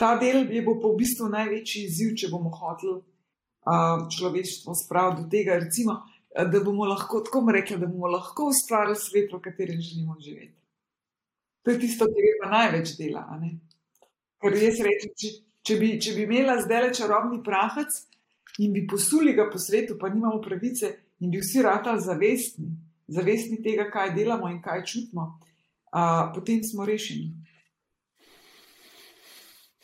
ta del je bo pa v bistvu največji izziv, če bomo hoteli uh, človeštvo spraviti do tega, recimo, da bomo lahko, tako bomo rekli, da bomo lahko ustvarili svet, v katerem želimo živeti. To je tisto, kar je pa največ dela. Ker jaz rečem, če, če, bi, če bi imela zdaj le čarobni prahac, in bi posuli ga po svetu, pa nimamo pravice, in bi vsi rata zavestni, zavestni tega, kaj delamo in kaj čutimo, a, potem smo rešeni.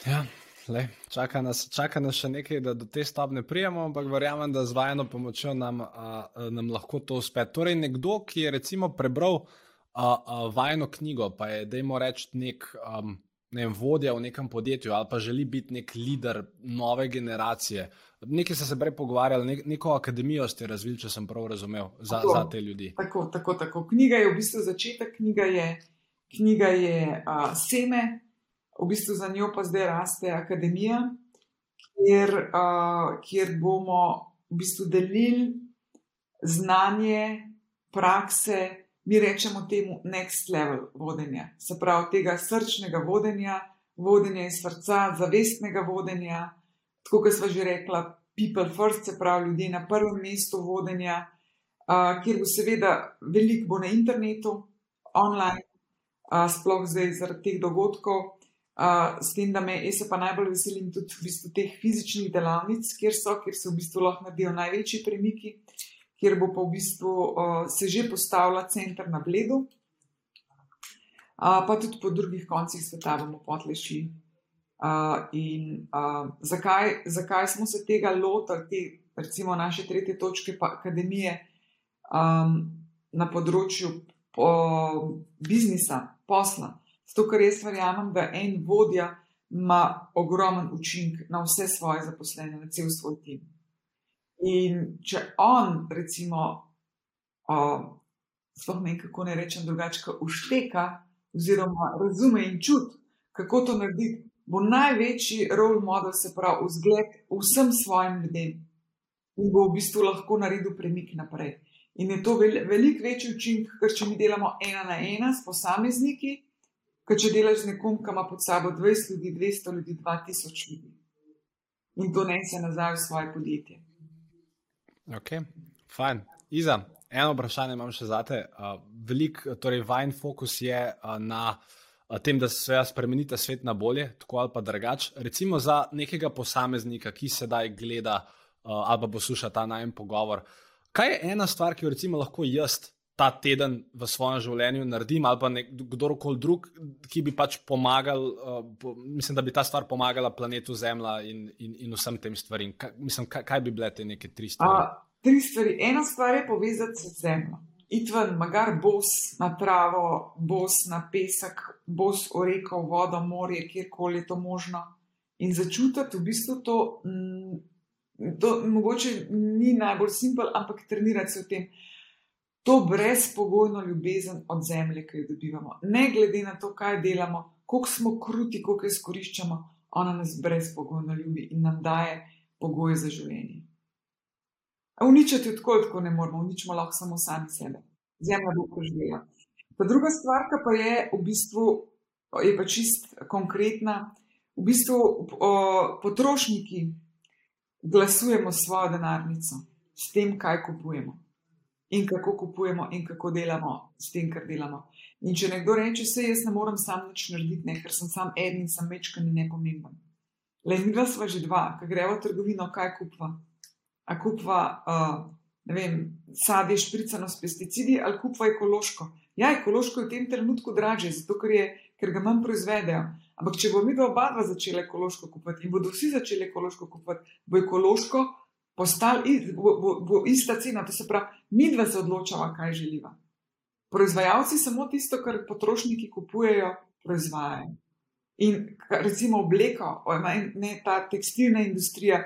Ja, le, čaka, nas, čaka nas še nekaj, da do te stopne prijemo, ampak verjamem, da z vajno pomočjo nam, a, nam lahko to uspe. Torej, nekdo, ki je recimo prebral a, a, vajno knjigo, pa je, da jim reči nek. Um, Ne vem, vodja v nekem podjetju ali pa želi biti nek voditelj nove generacije, Nekaj ste se prej pogovarjali, nek, neko akademijo ste razvili, če sem prav razumel, za, tako, za te ljudi. Tako, tako, tako. Knjiga je v bistvu začetek, knjiga je, knjiga je uh, seme, v bistvu za njo pa zdaj raste akademija, kjer, uh, kjer bomo v bistvu delili znanje, prakse, mi rečemo temu next level vodenja. Se pravi, tega srčnega vodenja, vodenja iz srca, zavestnega vodenja tako kot smo že rekla, people first, se pravi ljudje na prvem mestu vodenja, uh, kjer bo seveda veliko bo na internetu, online, uh, sploh zdaj zaradi teh dogodkov. Uh, s tem, da me, jaz pa najbolj veselim tudi v bistvu teh fizičnih delavnic, kjer so, kjer se v bistvu lahko naredijo največji premiki, kjer bo pa v bistvu uh, se že postavila center na bledu, uh, pa tudi po drugih koncih sveta bomo potlešli. Uh, in uh, zakaj, zakaj smo se tega lotili, te, recimo naše tretje točke akademije um, na področju po, biznisa, posla? Zato, ker jaz verjamem, da en vodja ima ogromen učinek na vse svoje zaposlene, na cel svoj tim. In če on, recimo, sploh ne kako ne rečem drugače, ušteka, oziroma razume in čuti, kako to narediti, bo največji role model, se pravi, vzgled vsem svojim ljudem in bo v bistvu lahko naredil premik naprej. In je to veliko večji učinek, ker če mi delamo ena na ena s posamezniki kot če delaš z nekom, ki ima pod sabo 20 ljudi, 200 ljudi, 2000 ljudi. In to ne se nazaj v svoje podjetje. Ok, fajn. Iza, eno vprašanje imam še zate. Uh, velik, torej, vajen fokus je na tem, da se spremenite svet na bolje, tako ali pa drugače. Recimo za nekega posameznika, ki sedaj gleda ali pa posluša ta najem pogovor. Kaj je ena stvar, ki jo lahko jaz ta teden v svojem življenju naredim, ali pa kdorkoli drug, ki bi pač pomagal, uh, po, mislim, da bi ta stvar pomagala planetu Zemlja in, in, in vsem tem stvarem. Kaj, mislim, kaj, kaj bi bile te neke tri stvari? A, tri stvari. Ena stvar je povezati se z Zemljo. Itven, magar bos na travo, bos na pesek, bos v reko, vodo, morje, kjerkoli je to možno. In začutiti v bistvu to, m, to mogoče ni najbolj simpel, ampak trenirati se v tem to brezpogojno ljubezen od zemlje, ki jo dobivamo. Ne glede na to, kaj delamo, koliko smo kruti, koliko izkoriščamo, ona nas brezpogojno ljubi in nam daje pogoje za življenje. Uničiti tako, tako ne moramo, uničimo lahko samo sami sebe. Zemlja bo preživela. Ta druga stvar, pa je v bistvu, je pa čist konkretna. V bistvu o, potrošniki glasujemo svojo denarnico s tem, kaj kupujemo in kako kupujemo, in kako delamo s tem, kar delamo. In če nekdo reče, se jaz ne morem sam nič narediti, ne, ker sem sam eden in sem večkrat nepomemben. Le mi dva sva že dva, ki greva v trgovino, kaj kupva. A kupva, uh, ne vem, sadje špricano s pesticidi ali kupva ekološko. Ja, ekološko je v tem trenutku draže, zato ker, je, ker ga manj proizvedejo. Ampak če bo mi dva oba začela ekološko kupovati in bodo vsi začeli ekološko kupovati, bo ekološko postali, bo, bo, bo ista cena. To se pravi, mi dva se odločava, kaj želiva. Proizvajalci samo tisto, kar potrošniki kupujejo, proizvajajo. In recimo obleko, ne ta tekstilna industrija,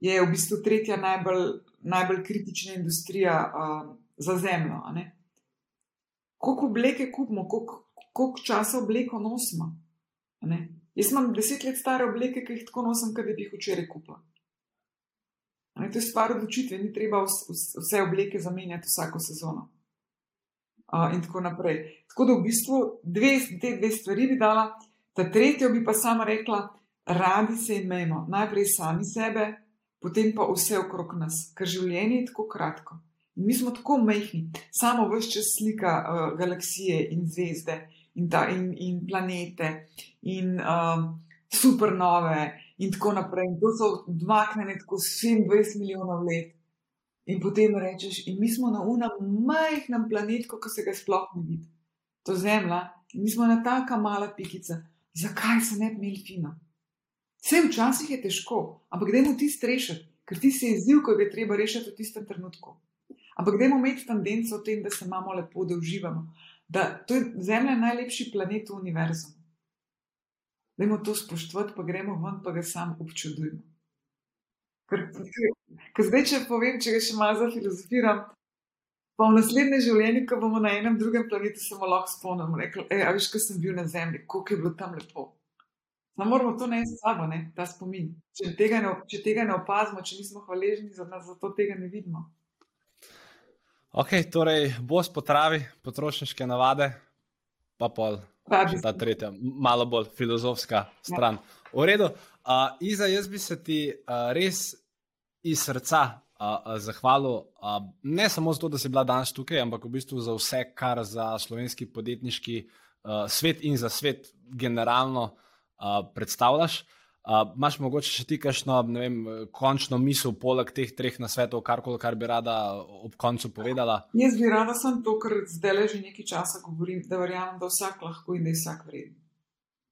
je v bistvu tretja najbolj, najbolj kritična industrija uh, za zemljo. Koliko obleke kupimo, koliko, koliko časa obleko nosimo? Jaz imam deset let stare obleke, ki jih tako nosim, kot da bi jih včeraj kupila. To je stvar odločitve, ni treba vse obleke zamenjati vsako sezono. Uh, in tako naprej. Tako da v bistvu dve, te dve stvari bi dala, ta tretjo bi pa sama rekla, radi se imejmo, najprej sami sebe, potem pa vse okrog nas, ker življenje je tako kratko. In mi smo tako mehki, samo vse čas slika uh, galaksije in zvezde in, ta, in, in planete in uh, supernove in tako naprej. In to so odmaknjene tako 27 milijonov let. In potem rečeš, in mi smo na unem majhnem planetu, ki se ga sploh ne vidi. To je Zemlja, in mi smo na taka mala pikica. Zakaj se ne bi imeli fino? Vse včasih je težko, ampak dajmo ti strešiti, ker ti si izziv, ko je treba rešiti v tistem trenutku. Ampak dajmo imeti tendenco v tem, da se imamo lepo, da uživamo. Da, to je Zemlja najlepši planet v univerzu da imamo to spoštovati, pa gremo ven, pa ga sam občudujemo. Ker, ker zdaj, če povem, če ga še malo zafilozofiram, pa v naslednje življenje, ko bomo na enem drugem planetu, se lahko spomnili, da veš, ko sem bil na Zemlji, koliko je bilo tam lepo. No, moramo to s sabo, ne, ta spomin. Če tega, ne, če tega ne opazimo, če nismo hvaležni za nas, zato tega ne vidimo. Ok, torej, bo spotravi potrošniške navade, pa pol ta tretja, malo bolj filozofska stran. Ja. V redu, uh, Iza, jaz bi se ti uh, res iz srca uh, zahvalil, uh, ne samo zato, da si bila danes tukaj, ampak v bistvu za vse, kar za slovenski podjetniški uh, svet in za svet generalno uh, predstavljaš. Uh, Máš mogoče še ti kakšno vem, končno misel, poleg teh treh nasvetov, karkoli, kar bi rada ob koncu povedala? Jaz bi rada sem to, kar zdaj le že nekaj časa govorim, da verjamem, da vsak lahko in da je vsak vreden.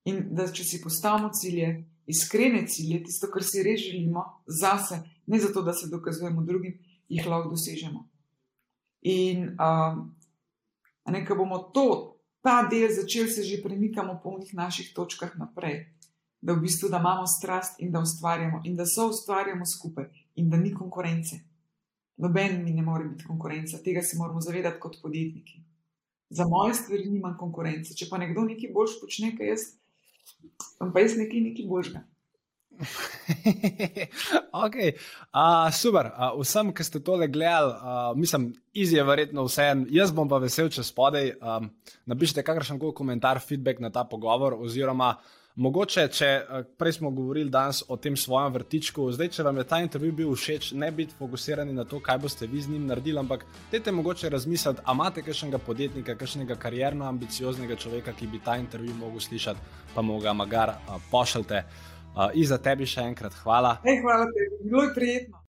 In da če si postavimo cilje, iskrene cilje, tisto, kar si res želimo, zase, ne zato, da se dokazujemo drugim, jih lahko dosežemo. In um, nekaj bomo to, ta del začeli se že premikamo po njih naših točkah naprej da v bistvu da imamo strast in da ustvarjamo, in da so ustvarjamo skupaj, in da ni konkurence. Noben mi ne more biti konkurenca, tega se moramo zavedati kot podjetniki. Za moje stvari nimam konkurence. Če pa nekdo nekaj boljš počne, kaj jaz, pa jaz nekaj, nekaj boljšega. okay. uh, super, uh, vsem, ki ste tole gledali, uh, mislim, izje verjetno vse en. Jaz bom pa vesel, če spodaj um, napišete kakršen koli komentar, feedback na ta pogovor, oziroma Mogoče, če eh, prej smo govorili danes o tem svojem vrtičku, zdaj, če vam je ta intervju bil všeč, ne biti fokusirani na to, kaj boste vi z njim naredili, ampak dajte mogoče razmisliti, ali imate kakšnega podjetnika, kakšnega karjerno ambicioznega človeka, ki bi ta intervju mogel slišati, pa mu ga magar uh, pošljite. Uh, in za tebi še enkrat hvala. Hey, hvala tebi, bilo je prijetno.